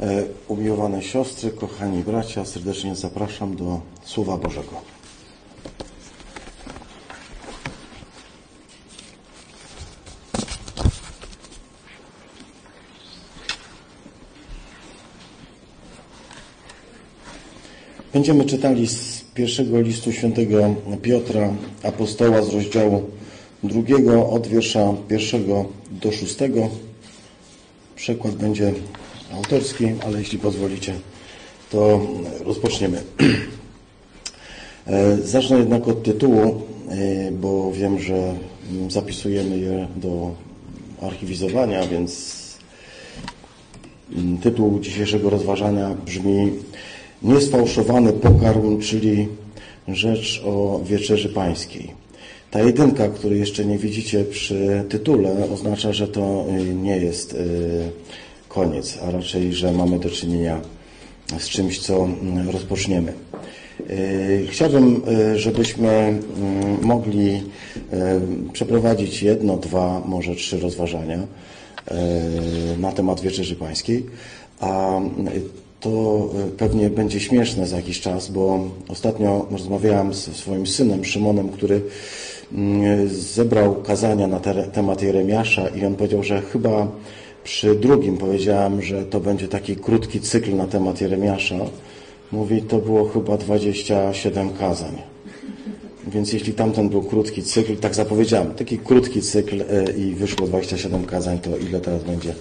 E, umiłowane siostry, kochani bracia, serdecznie zapraszam do Słowa Bożego. Będziemy czytali z pierwszego listu świętego Piotra, apostoła z rozdziału drugiego, od wiersza pierwszego do szóstego. Przekład będzie autorski, ale jeśli pozwolicie, to rozpoczniemy. E, zacznę jednak od tytułu, e, bo wiem, że zapisujemy je do archiwizowania, więc mm, tytuł dzisiejszego rozważania brzmi Niesfałszowany pokarm, czyli rzecz o wieczerzy pańskiej. Ta jedynka, której jeszcze nie widzicie przy tytule, oznacza, że to e, nie jest koniec, a raczej, że mamy do czynienia z czymś, co mm, rozpoczniemy. E, chciałbym, e, żebyśmy mm, mogli e, przeprowadzić jedno, dwa, może trzy rozważania na temat Wieczerzy Pańskiej, a to pewnie będzie śmieszne za jakiś czas, bo ostatnio rozmawiałem z swoim synem Szymonem, który mm, zebrał kazania na temat Jeremiasza i on powiedział, że chyba przy drugim powiedziałem, że to będzie taki krótki cykl na temat Jeremiasza. Mówi, to było chyba 27 kazań. Więc jeśli tamten był krótki cykl, tak zapowiedziałem, taki krótki cykl e, i wyszło 27 kazań, to ile teraz będzie?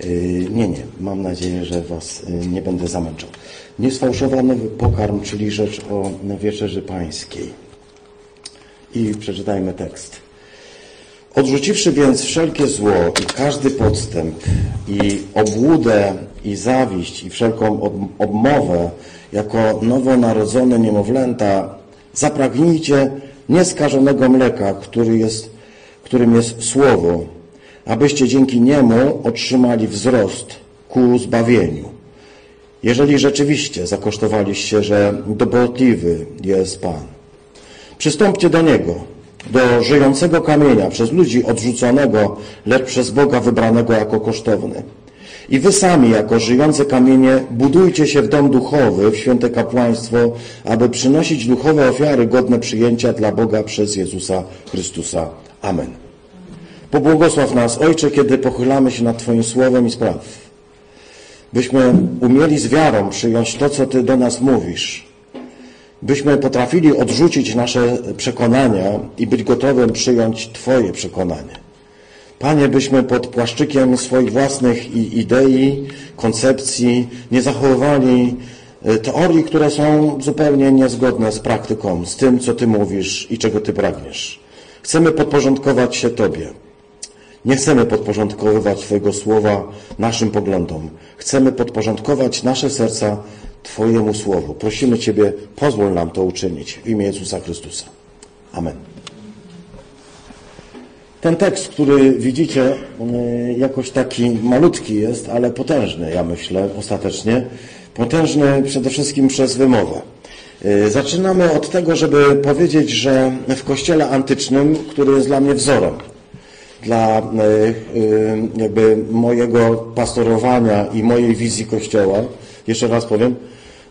E, nie, nie. Mam nadzieję, że Was e, nie będę zamęczał. Niesfałszowany pokarm, czyli rzecz o wieczerzy pańskiej. I przeczytajmy tekst. Odrzuciwszy więc wszelkie zło i każdy podstęp i obłudę i zawiść i wszelką obmowę jako nowonarodzone niemowlęta, zapragnijcie nieskażonego mleka, który jest, którym jest Słowo, abyście dzięki niemu otrzymali wzrost ku zbawieniu. Jeżeli rzeczywiście zakosztowaliście, że dobrotliwy jest Pan, przystąpcie do Niego, do żyjącego kamienia, przez ludzi odrzuconego, lecz przez Boga wybranego jako kosztowny. I wy sami, jako żyjące kamienie, budujcie się w dom duchowy, w święte kapłaństwo, aby przynosić duchowe ofiary godne przyjęcia dla Boga przez Jezusa Chrystusa. Amen. Pobłogosław nas, Ojcze, kiedy pochylamy się nad Twoim słowem i spraw. Byśmy umieli z wiarą przyjąć to, co Ty do nas mówisz, byśmy potrafili odrzucić nasze przekonania i być gotowym przyjąć Twoje przekonanie. Panie, byśmy pod płaszczykiem swoich własnych idei, koncepcji nie zachowywali e, teorii, które są zupełnie niezgodne z praktyką, z tym, co Ty mówisz i czego Ty pragniesz. Chcemy podporządkować się Tobie. Nie chcemy podporządkowywać Twojego słowa naszym poglądom. Chcemy podporządkować nasze serca Twojemu Słowu. Prosimy Ciebie, pozwól nam to uczynić w imię Jezusa Chrystusa. Amen. Ten tekst, który widzicie, y, jakoś taki malutki jest, ale potężny, ja myślę, ostatecznie. Potężny przede wszystkim przez wymowę. Y, zaczynamy od tego, żeby powiedzieć, że w kościele antycznym, który jest dla mnie wzorem, dla y, jakby mojego pastorowania i mojej wizji Kościoła, jeszcze raz powiem,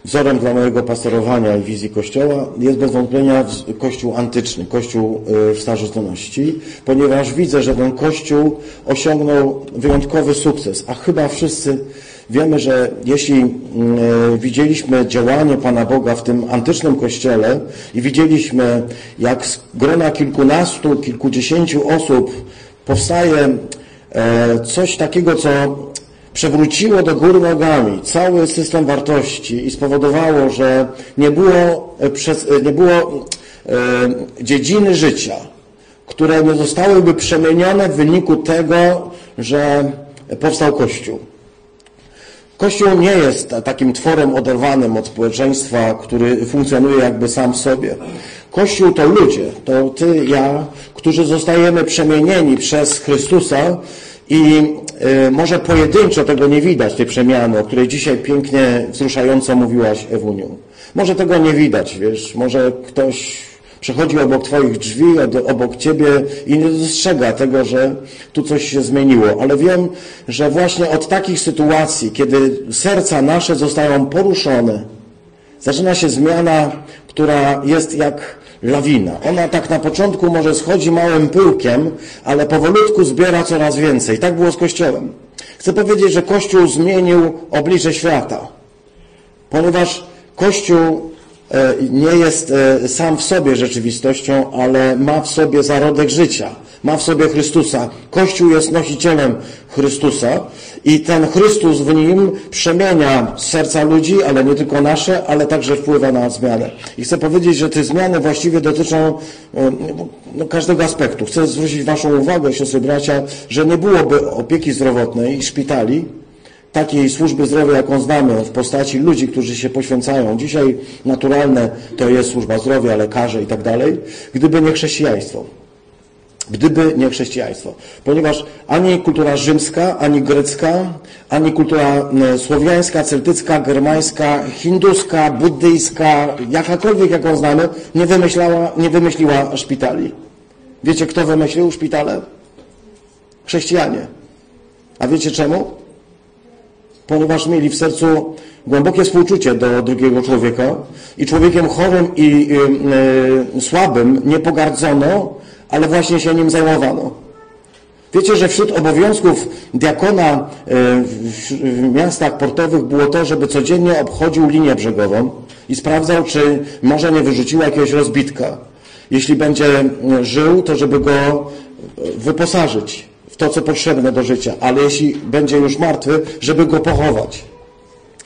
Wzorem dla mojego pastorowania i wizji Kościoła jest bez wątpienia Kościół antyczny, Kościół y, w starożytności, ponieważ widzę, że ten Kościół osiągnął wyjątkowy sukces, a chyba wszyscy wiemy, że jeśli y, widzieliśmy działanie Pana Boga w tym antycznym Kościele i widzieliśmy, jak z grona kilkunastu, kilkudziesięciu osób powstaje e, coś takiego, co przewróciło do góry nogami cały system wartości i spowodowało, że nie było, e, e, nie było e, dziedziny życia, które nie zostałyby przemienione w wyniku tego, że powstał Kościół. Kościół nie jest takim tworem oderwanym od społeczeństwa, który funkcjonuje jakby sam w sobie. Kościół to ludzie, to ty, ja, którzy zostajemy przemienieni przez Chrystusa i może pojedynczo tego nie widać, tej przemiany, o której dzisiaj pięknie, wzruszająco mówiłaś Ewuniu. Może tego nie widać, wiesz, może ktoś Przechodzi obok Twoich drzwi, obok Ciebie i nie dostrzega tego, że tu coś się zmieniło. Ale wiem, że właśnie od takich sytuacji, kiedy serca nasze zostają poruszone, zaczyna się zmiana, która jest jak lawina. Ona tak na początku może schodzi małym pyłkiem, ale powolutku zbiera coraz więcej. Tak było z Kościołem. Chcę powiedzieć, że Kościół zmienił oblicze świata, ponieważ Kościół nie jest e, sam w sobie rzeczywistością, ale ma w sobie zarodek życia ma w sobie Chrystusa. Kościół jest nosicielem Chrystusa i ten Chrystus w nim przemienia serca ludzi, ale nie tylko nasze, ale także wpływa na zmianę. I chcę powiedzieć, że te zmiany właściwie dotyczą e, no, każdego aspektu. Chcę zwrócić Waszą uwagę, siostry bracia, że nie byłoby opieki zdrowotnej i szpitali, takiej służby zdrowia, jaką znamy w postaci ludzi, którzy się poświęcają. Dzisiaj naturalne to jest służba zdrowia, lekarze i tak dalej, gdyby nie chrześcijaństwo gdyby nie chrześcijaństwo. Ponieważ ani kultura rzymska, ani grecka, ani kultura słowiańska, celtycka, germańska, hinduska, buddyjska, jakakolwiek jaką znamy, nie, wymyślała, nie wymyśliła szpitali. Wiecie, kto wymyślił szpitale? Chrześcijanie. A wiecie czemu? Ponieważ mieli w sercu głębokie współczucie do drugiego człowieka i człowiekiem chorym i y, y, słabym nie pogardzono, ale właśnie się nim zajmowano. Wiecie, że wśród obowiązków diakona e, w miastach portowych było to, żeby codziennie obchodził linię brzegową i sprawdzał, czy może nie wyrzuciła jakiegoś rozbitka. Jeśli będzie żył, to żeby go wyposażyć to, co potrzebne do życia, ale jeśli będzie już martwy, żeby go pochować.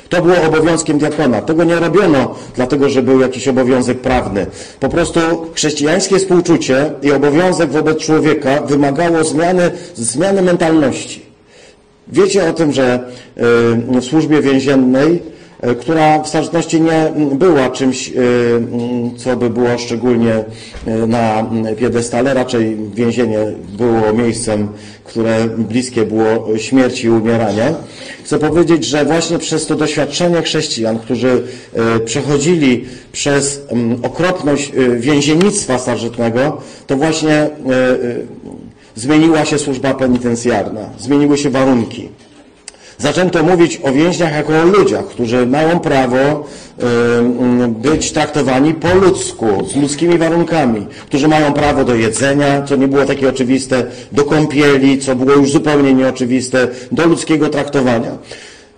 To było obowiązkiem diakona. Tego nie robiono dlatego, że był jakiś obowiązek prawny. Po prostu chrześcijańskie współczucie i obowiązek wobec człowieka wymagało zmiany, zmiany mentalności. Wiecie o tym, że y, w służbie więziennej która w starożytności nie była czymś, e, co by było szczególnie e, na piedestale. Raczej więzienie było miejscem, które bliskie było śmierci i umierania. Chcę powiedzieć, że właśnie przez to doświadczenie chrześcijan, którzy przechodzili przez okropność więziennictwa starożytnego, to właśnie zmieniła się służba penitencjarna, zmieniły się warunki. Zaczęto mówić o więźniach jako o ludziach, którzy mają prawo być traktowani po ludzku, z ludzkimi warunkami, którzy mają prawo do jedzenia, co nie było takie oczywiste, do kąpieli, co było już zupełnie nieoczywiste, do ludzkiego traktowania.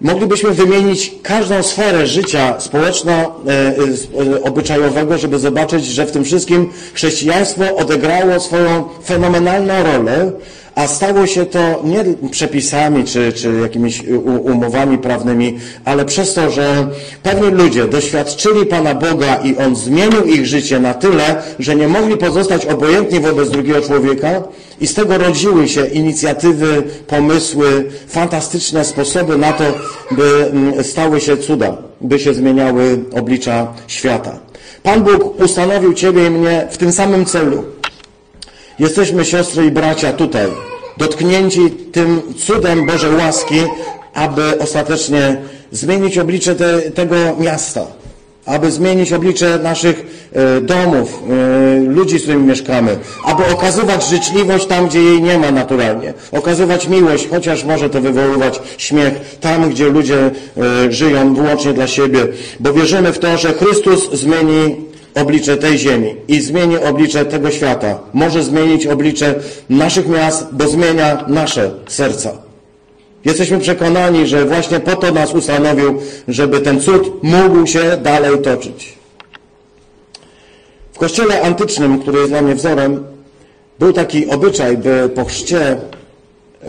Moglibyśmy wymienić każdą sferę życia społeczno-obyczajowego, żeby zobaczyć, że w tym wszystkim chrześcijaństwo odegrało swoją fenomenalną rolę a stało się to nie przepisami czy, czy jakimiś umowami prawnymi, ale przez to, że pewni ludzie doświadczyli Pana Boga i On zmienił ich życie na tyle, że nie mogli pozostać obojętni wobec drugiego człowieka i z tego rodziły się inicjatywy, pomysły, fantastyczne sposoby na to, by mm, stały się cuda, by się zmieniały oblicza świata. Pan Bóg ustanowił Ciebie i mnie w tym samym celu Jesteśmy siostry i bracia tutaj, dotknięci tym cudem Bożej łaski, aby ostatecznie zmienić oblicze te, tego miasta, aby zmienić oblicze naszych e, domów, e, ludzi, z którymi mieszkamy, aby okazywać życzliwość tam, gdzie jej nie ma naturalnie, okazywać miłość, chociaż może to wywoływać śmiech tam, gdzie ludzie e, żyją wyłącznie dla siebie, bo wierzymy w to, że Chrystus zmieni oblicze tej ziemi i zmieni oblicze tego świata. Może zmienić oblicze naszych miast, bo zmienia nasze serca. Jesteśmy przekonani, że właśnie po to nas ustanowił, żeby ten cud mógł się dalej toczyć. W kościele antycznym, który jest dla mnie wzorem, był taki obyczaj, by po chrzcie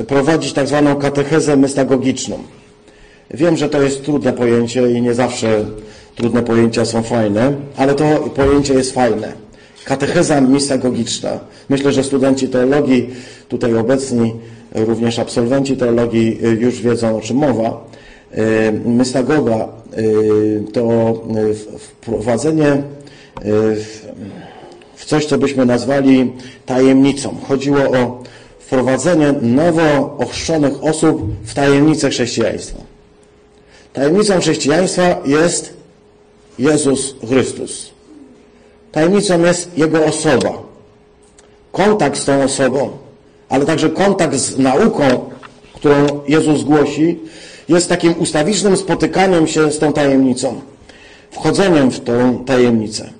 prowadzić tak zwaną katechezę mystagogiczną. Wiem, że to jest trudne pojęcie i nie zawsze Trudne pojęcia są fajne, ale to pojęcie jest fajne. Katecheza mistagogiczna. Myślę, że studenci teologii, tutaj obecni, również absolwenci teologii y, już wiedzą, o czym mowa. Y, mystagoga y, to wprowadzenie w coś, co byśmy nazwali tajemnicą. Chodziło o wprowadzenie nowo ochrzczonych osób w tajemnicę chrześcijaństwa. Tajemnicą chrześcijaństwa jest Jezus Chrystus. Tajemnicą jest Jego osoba. Kontakt z tą osobą, ale także kontakt z nauką, którą Jezus głosi, jest takim ustawicznym spotykaniem się z tą tajemnicą, wchodzeniem w tą tajemnicę.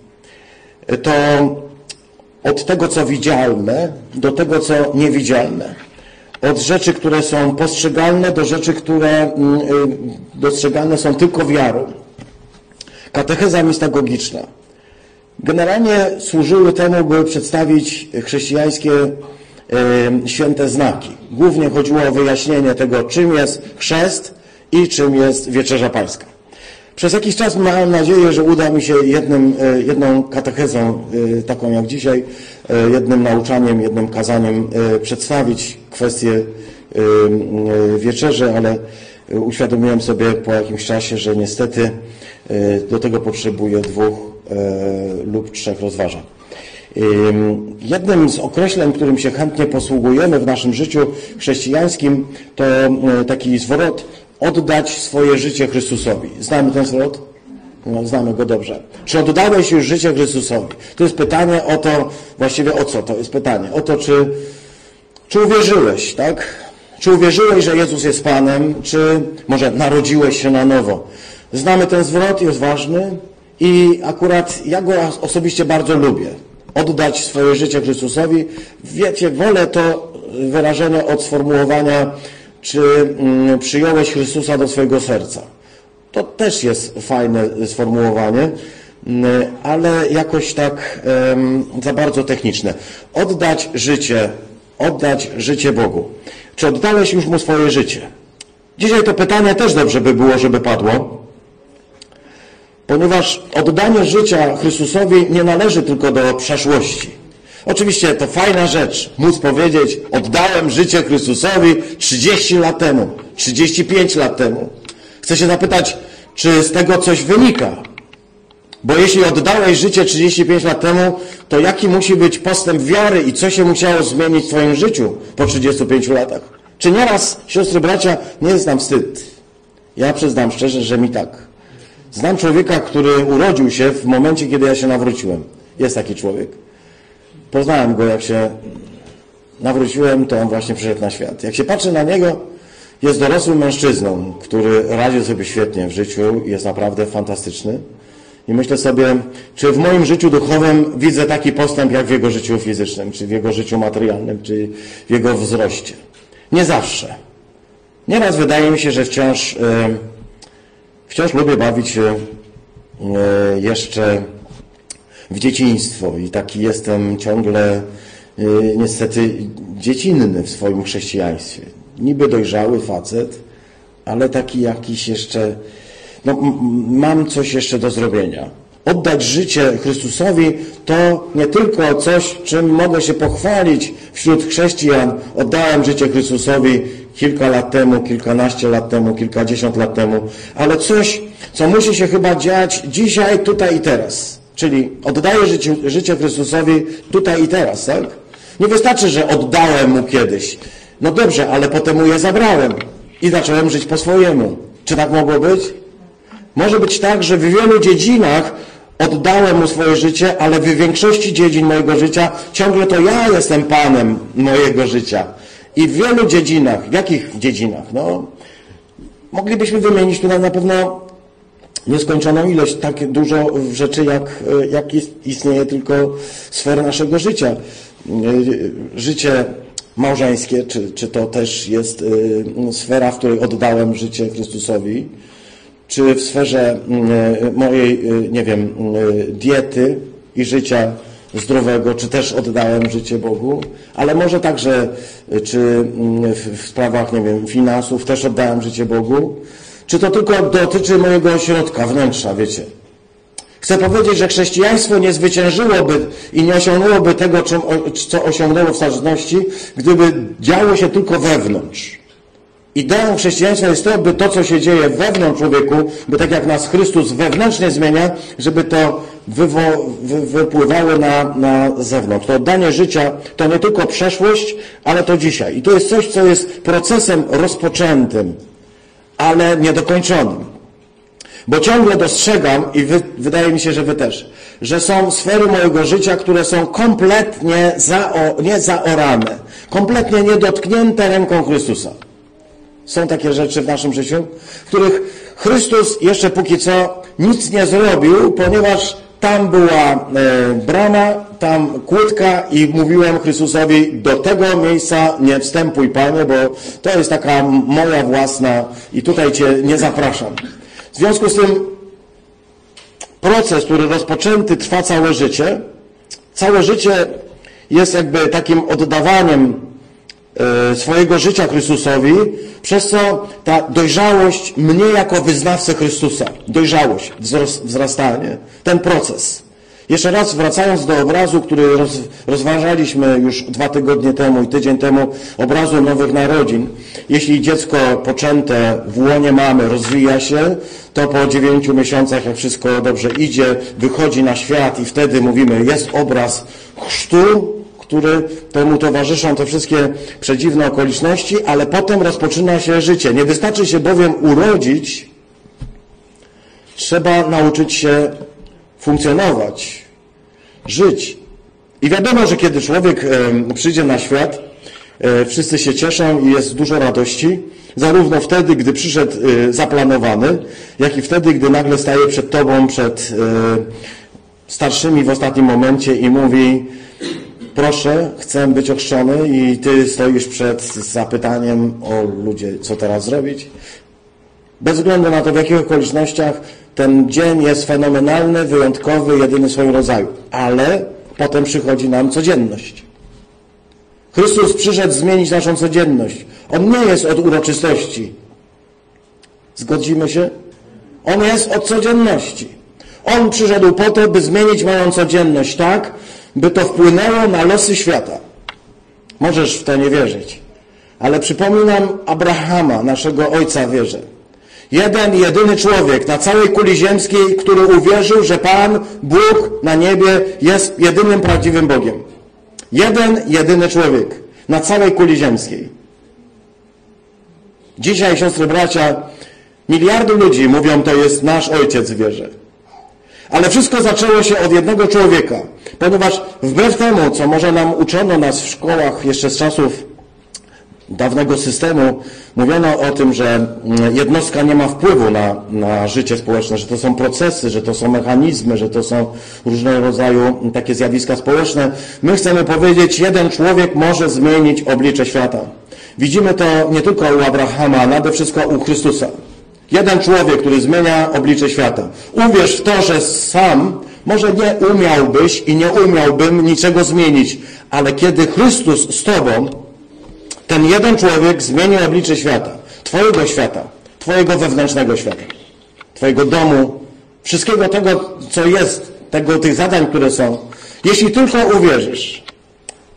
To od tego, co widzialne, do tego, co niewidzialne. Od rzeczy, które są postrzegalne, do rzeczy, które mm, y, dostrzegalne są tylko wiarą. Katecheza mistagogiczna. Generalnie służyły temu, by przedstawić chrześcijańskie święte znaki. Głównie chodziło o wyjaśnienie tego, czym jest chrzest i czym jest wieczerza pańska. Przez jakiś czas mam nadzieję, że uda mi się jednym, e, jedną katechezą, e, taką jak dzisiaj, e, jednym nauczaniem, jednym kazaniem przedstawić kwestię wieczerzy, ale uświadomiłem sobie po jakimś czasie, że niestety do tego potrzebuję dwóch lub trzech rozważań. Jednym z określeń, którym się chętnie posługujemy w naszym życiu chrześcijańskim, to taki zwrot oddać swoje życie Chrystusowi. Znamy ten zwrot? No, znamy go dobrze. Czy oddałeś już życie Chrystusowi? To jest pytanie o to, właściwie o co to jest pytanie? O to, czy, czy uwierzyłeś, tak? Czy uwierzyłeś, że Jezus jest Panem, czy może narodziłeś się na nowo? Znamy ten zwrot, jest ważny i akurat ja go osobiście bardzo lubię. Oddać swoje życie Chrystusowi. Wiecie, wolę to wyrażenie od sformułowania czy mm, przyjąłeś Chrystusa do swojego serca. To też jest fajne sformułowanie, mm, ale jakoś tak za bardzo techniczne. Oddać życie, oddać życie Bogu. Czy oddałeś już Mu swoje życie? Dzisiaj to pytanie też dobrze by było, żeby padło, ponieważ oddanie życia Chrystusowi nie należy tylko do przeszłości. Oczywiście to fajna rzecz, móc powiedzieć, oddałem życie Chrystusowi 30 lat temu, 35 lat temu. Chcę się zapytać, czy z tego coś wynika? Bo jeśli oddałeś życie 35 lat temu, to jaki musi być postęp wiary i co się musiało zmienić w Twoim życiu po 35 latach? Czy nieraz, siostry, bracia, nie jest nam wstyd? Ja przyznam szczerze, że mi tak. Znam człowieka, który urodził się w momencie, kiedy ja się nawróciłem. Jest taki człowiek. Poznałem go, jak się nawróciłem, to on właśnie przyszedł na świat. Jak się patrzy na niego, jest dorosłym mężczyzną, który radzi sobie świetnie w życiu, jest naprawdę fantastyczny. I myślę sobie, czy w moim życiu duchowym widzę taki postęp, jak w jego życiu fizycznym, czy w jego życiu materialnym, czy w jego wzroście. Nie zawsze. Nieraz wydaje mi się, że wciąż, e, wciąż lubię bawić się e, jeszcze w dzieciństwo i taki jestem ciągle y, niestety dziecinny w swoim chrześcijaństwie. Niby dojrzały facet, ale taki jakiś jeszcze, no, mam coś jeszcze do zrobienia. Oddać życie Chrystusowi to nie tylko coś, czym mogę się pochwalić wśród chrześcijan. Oddałem życie Chrystusowi kilka lat temu, kilkanaście lat temu, kilkadziesiąt lat temu, ale coś, co musi się chyba dziać dzisiaj, tutaj i teraz. Czyli oddaję życie, życie Chrystusowi tutaj i teraz, tak? Nie wystarczy, że oddałem Mu kiedyś. No dobrze, ale potem Mu je zabrałem i zacząłem żyć po swojemu. Czy tak mogło być? Może być tak, że w wielu dziedzinach oddałem Mu swoje życie, ale w większości dziedzin mojego życia ciągle to ja jestem Panem mojego życia. I w wielu dziedzinach, w jakich dziedzinach? No, moglibyśmy wymienić tutaj na pewno nieskończoną ilość, tak dużo rzeczy, jak, jak istnieje tylko sfera naszego życia. Życie małżeńskie, czy, czy to też jest y, sfera, w której oddałem życie Chrystusowi, czy w sferze y, mojej, y, nie wiem, diety i życia zdrowego, czy też oddałem życie Bogu, ale może także, czy w sprawach, nie wiem, finansów też oddałem życie Bogu, czy to tylko dotyczy mojego ośrodka, wnętrza, wiecie? Chcę powiedzieć, że chrześcijaństwo nie zwyciężyłoby i nie osiągnęłoby tego, co osiągnęło w starożytności, gdyby działo się tylko wewnątrz. Ideą chrześcijaństwa jest to, by to, co się dzieje wewnątrz człowieku, by tak jak nas Chrystus wewnętrznie zmienia, żeby to wywo, wy, wypływało na, na zewnątrz. To oddanie życia to nie tylko przeszłość, ale to dzisiaj. I to jest coś, co jest procesem rozpoczętym ale niedokończonym. Bo ciągle dostrzegam, i wy, wydaje mi się, że wy też, że są sfery mojego życia, które są kompletnie zao, kompletnie niedotknięte ręką Chrystusa. Są takie rzeczy w naszym życiu, w których Chrystus jeszcze póki co nic nie zrobił, ponieważ tam była e, brama, tam kłódka i mówiłem Chrystusowi, do tego miejsca nie wstępuj Panie, bo to jest taka moja własna i tutaj Cię nie zapraszam. W związku z tym proces, który rozpoczęty trwa całe życie, całe życie jest jakby takim oddawaniem swojego życia Chrystusowi, przez co ta dojrzałość mnie jako wyznawcę Chrystusa, dojrzałość, wzrastanie, ten proces. Jeszcze raz wracając do obrazu, który roz, rozważaliśmy już dwa tygodnie temu i tydzień temu, obrazu nowych narodzin. Jeśli dziecko poczęte w łonie mamy rozwija się, to po dziewięciu miesiącach, jak wszystko dobrze idzie, wychodzi na świat i wtedy mówimy, jest obraz chrztu, który temu towarzyszą te wszystkie przedziwne okoliczności, ale potem rozpoczyna się życie. Nie wystarczy się bowiem urodzić, trzeba nauczyć się funkcjonować, żyć. I wiadomo, że kiedy człowiek przyjdzie na świat, e, wszyscy się cieszą i jest dużo radości, zarówno wtedy, gdy przyszedł e, zaplanowany, jak i wtedy, gdy nagle staje przed tobą, przed e, starszymi w ostatnim momencie i mówi proszę, chcę być ochrzczony i ty stoisz przed zapytaniem o ludzie, co teraz zrobić. Bez względu na to, w jakich okolicznościach ten dzień jest fenomenalny, wyjątkowy, jedyny w swoim rodzaju. Ale potem przychodzi nam codzienność. Chrystus przyszedł zmienić naszą codzienność. On nie jest od uroczystości. Zgodzimy się? On jest od codzienności. On przyszedł po to, by zmienić moją codzienność tak, by to wpłynęło na losy świata. Możesz w to nie wierzyć. Ale przypominam Abrahama, naszego ojca wierzę. Jeden, jedyny człowiek na całej kuli ziemskiej, który uwierzył, że Pan, Bóg na niebie jest jedynym prawdziwym Bogiem. Jeden, jedyny człowiek na całej kuli ziemskiej. Dzisiaj, siostry bracia, miliardy ludzi mówią, to jest nasz ojciec wierzy. Ale wszystko zaczęło się od jednego człowieka, ponieważ wbrew temu, co może nam uczono nas w szkołach jeszcze z czasów dawnego systemu, mówiono o tym, że mm, jednostka nie ma wpływu na, na życie społeczne, że to są procesy, że to są mechanizmy, że to są różnego rodzaju takie zjawiska społeczne. My chcemy powiedzieć, jeden człowiek może zmienić oblicze świata. Widzimy to nie tylko u Abrahama, ale wszystko u Chrystusa. Jeden człowiek, który zmienia oblicze świata. Uwierz w to, że sam może nie umiałbyś i nie umiałbym niczego zmienić, ale kiedy Chrystus z Tobą, ten jeden człowiek zmieni oblicze świata, Twojego świata, Twojego wewnętrznego świata, Twojego domu, wszystkiego tego, co jest, tego, tych zadań, które są. Jeśli tylko uwierzysz.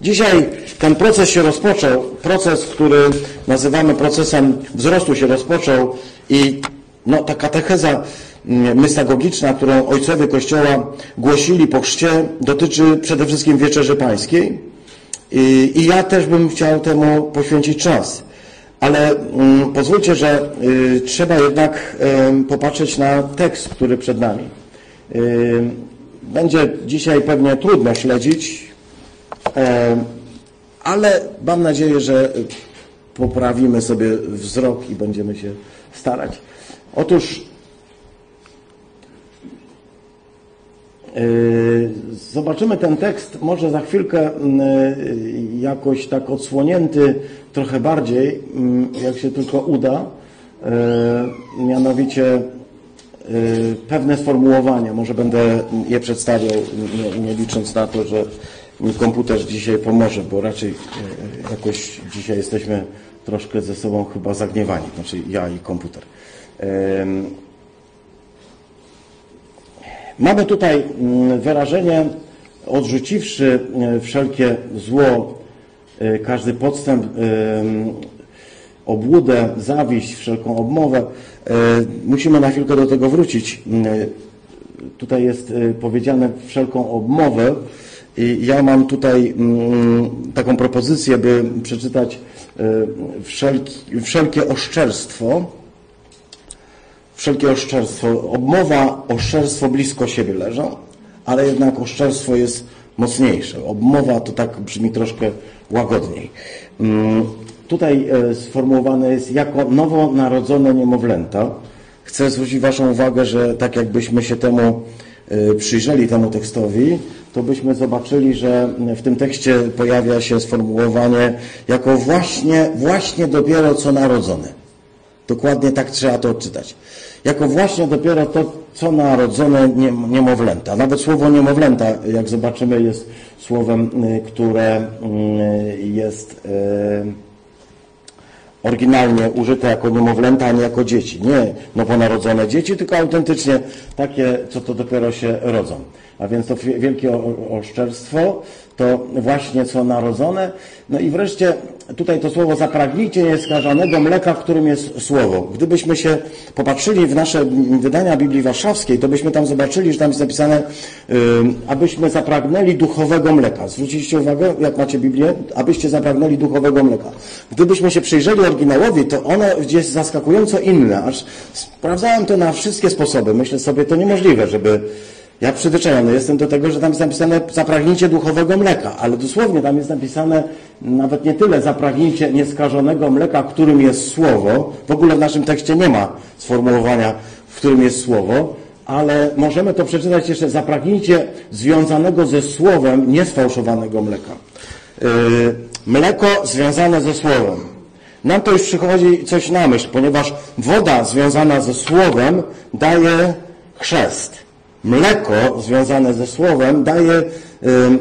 Dzisiaj ten proces się rozpoczął, proces, który nazywamy procesem wzrostu się rozpoczął i no, ta katecheza mm, mystagogiczna, którą ojcowie Kościoła głosili po chrzcie, dotyczy przede wszystkim Wieczerzy Pańskiej i, i ja też bym chciał temu poświęcić czas. Ale mm, pozwólcie, że y, trzeba jednak y, popatrzeć na tekst, który przed nami. Y, będzie dzisiaj pewnie trudno śledzić, ale mam nadzieję, że poprawimy sobie wzrok i będziemy się starać. Otóż yy, zobaczymy ten tekst może za chwilkę yy, jakoś tak odsłonięty trochę bardziej, yy, jak się tylko uda. Mianowicie pewne sformułowania. Może będę je przedstawiał, nie, nie licząc na to, że komputer dzisiaj pomoże, bo raczej jakoś dzisiaj jesteśmy troszkę ze sobą chyba zagniewani, znaczy ja i komputer. Mamy tutaj mm, wyrażenie, odrzuciwszy e, wszelkie zło, e, każdy podstęp, obłudę, zawiść, wszelką obmowę. E, musimy na chwilkę do tego wrócić. Tutaj jest powiedziane wszelką obmowę ja mam tutaj mm, taką propozycję, by przeczytać wszelki, wszelkie oszczerstwo, wszelkie oszczerstwo. Obmowa, oszczerstwo blisko siebie leżą, ale jednak oszczerstwo jest mocniejsze. Obmowa to tak brzmi troszkę łagodniej. Mm, tutaj e, sformułowane jest jako nowonarodzone niemowlęta. Chcę zwrócić Waszą uwagę, że tak jakbyśmy się temu e, przyjrzeli temu tekstowi, to byśmy zobaczyli, że w tym tekście pojawia się sformułowanie jako właśnie, właśnie dopiero co narodzone. Dokładnie tak trzeba to odczytać. Jako właśnie dopiero to, co narodzone niemowlęta. Nawet słowo niemowlęta, jak zobaczymy, jest słowem, y, które y, jest y, oryginalnie użyte jako niemowlęta, a nie jako dzieci. Nie nowonarodzone dzieci, tylko autentycznie takie, co to dopiero się rodzą. A więc to wielkie oszczerstwo, to właśnie co narodzone. No i wreszcie tutaj to słowo zapragnijcie nieskażonego mleka, w którym jest słowo. Gdybyśmy się popatrzyli w nasze wydania Biblii Warszawskiej, to byśmy tam zobaczyli, że tam jest napisane, yy, abyśmy zapragnęli duchowego mleka. Zwróciliście uwagę, jak macie Biblię? Abyście zapragnęli duchowego mleka. Gdybyśmy się przyjrzeli oryginałowi, to ono jest zaskakująco inne. Aż sprawdzałem to na wszystkie sposoby. Myślę sobie, to niemożliwe, żeby ja przyzwyczajony jestem do tego, że tam jest napisane zapragnijcie duchowego mleka, ale dosłownie tam jest napisane nawet nie tyle zapragnijcie nieskażonego mleka, którym jest słowo. W ogóle w naszym tekście nie ma sformułowania, w którym jest słowo, ale możemy to przeczytać jeszcze zapragnijcie związanego ze słowem niesfałszowanego mleka. Yy, mleko związane ze słowem. Nam to już przychodzi coś na myśl, ponieważ woda związana ze słowem daje chrzest mleko związane ze słowem daje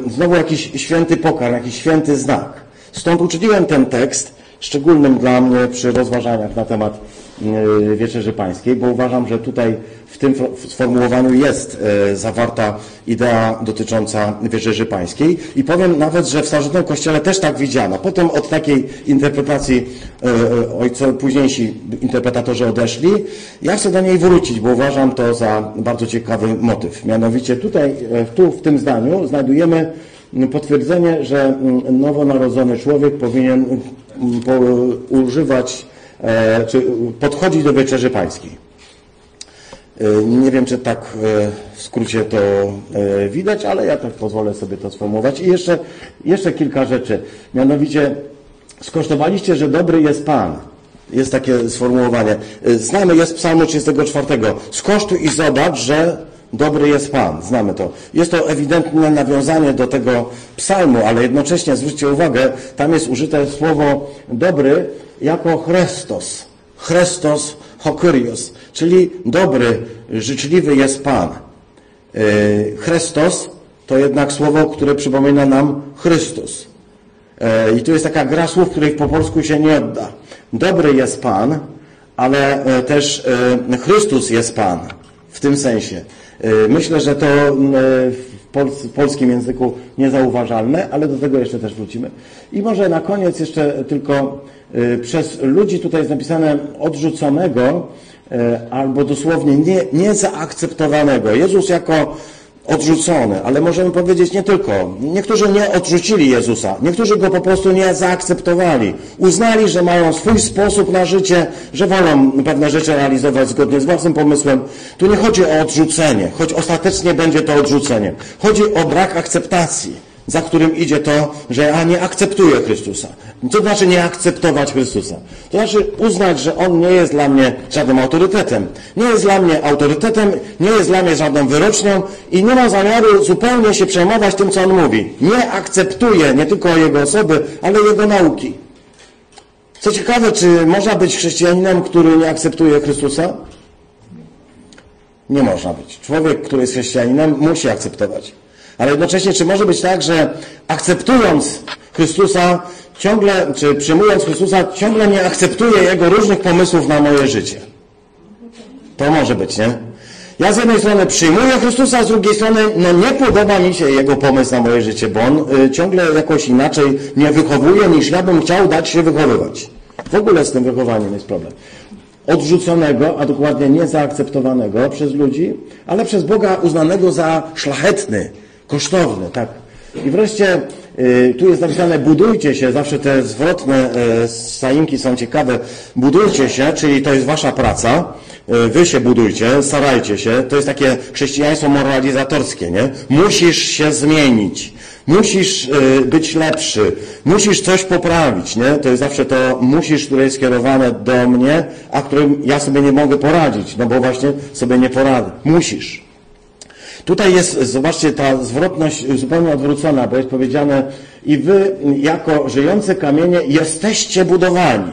znowu jakiś święty pokarm, jakiś święty znak. Stąd uczyniłem ten tekst szczególnym dla mnie przy rozważaniach na temat Wieczerzy Pańskiej, bo uważam, że tutaj w tym sformułowaniu jest e, zawarta idea dotycząca Wieczerzy Pańskiej i powiem nawet, że w starożytnym Kościele też tak widziano. Potem od takiej interpretacji e, e, ojco, późniejsi interpretatorzy odeszli. Ja chcę do niej wrócić, bo uważam to za bardzo ciekawy motyw. Mianowicie tutaj, tu w tym zdaniu znajdujemy potwierdzenie, że nowonarodzony człowiek powinien używać czy podchodzić do Wieczerzy Pańskiej. E, nie wiem, czy tak e, w skrócie to e, widać, ale ja tak pozwolę sobie to sformułować. I jeszcze, jeszcze kilka rzeczy. Mianowicie, skosztowaliście, że dobry jest Pan. Jest takie sformułowanie. Znamy, jest psalmu 34. Skosztuj i zobacz, że dobry jest Pan. Znamy to. Jest to ewidentne nawiązanie do tego psalmu, ale jednocześnie zwróćcie uwagę, tam jest użyte słowo dobry jako Chrystus. Chrystus Hokyrios, czyli dobry, życzliwy jest Pan. E, Chrystus to jednak słowo, które przypomina nam Chrystus. E, I tu jest taka gra słów, których po polsku się nie odda. Dobry jest Pan, ale e, też Chrystus jest Pan w tym sensie. Myślę, że to w polskim języku niezauważalne, ale do tego jeszcze też wrócimy. I może na koniec jeszcze tylko Y, przez ludzi tutaj jest napisane odrzuconego y, albo dosłownie nie, niezaakceptowanego. Jezus jako odrzucony, ale możemy powiedzieć nie tylko. Niektórzy nie odrzucili Jezusa, niektórzy Go po prostu nie zaakceptowali. Uznali, że mają swój sposób na życie, że wolą pewne rzeczy realizować zgodnie z własnym pomysłem. Tu nie chodzi o odrzucenie, choć ostatecznie będzie to odrzucenie. Chodzi o brak akceptacji za którym idzie to, że ja nie akceptuję Chrystusa. Co znaczy nie akceptować Chrystusa? To znaczy uznać, że On nie jest dla mnie żadnym autorytetem. Nie jest dla mnie autorytetem, nie jest dla mnie żadną wyrocznią i nie ma zamiaru zupełnie się przejmować tym, co On mówi. Nie akceptuję nie tylko Jego osoby, ale Jego nauki. Co ciekawe, czy można być chrześcijaninem, który nie akceptuje Chrystusa? Nie można być. Człowiek, który jest chrześcijaninem, musi akceptować. Ale jednocześnie, czy może być tak, że akceptując Chrystusa, ciągle, czy przyjmując Chrystusa, ciągle nie akceptuję Jego różnych pomysłów na moje życie? To może być, nie? Ja z jednej strony przyjmuję Chrystusa, z drugiej strony no nie podoba mi się Jego pomysł na moje życie, bo On y, ciągle jakoś inaczej mnie wychowuje, niż ja bym chciał dać się wychowywać. W ogóle z tym wychowaniem jest problem. Odrzuconego, a dokładnie nie zaakceptowanego przez ludzi, ale przez Boga uznanego za szlachetny, kosztowne, tak. I wreszcie y, tu jest napisane budujcie się, zawsze te zwrotne y, sainki są ciekawe, budujcie się, czyli to jest wasza praca. y, wy się budujcie, starajcie się. To jest takie chrześcijaństwo moralizatorskie, nie? Musisz się zmienić. Musisz być lepszy. Musisz coś poprawić, nie? To jest zawsze to musisz, które jest skierowane do mnie, a którym ja sobie nie mogę poradzić, no bo właśnie sobie nie poradzę. Musisz. Tutaj jest, zobaczcie, ta zwrotność zupełnie odwrócona, bo jest powiedziane i wy jako żyjące kamienie jesteście budowani.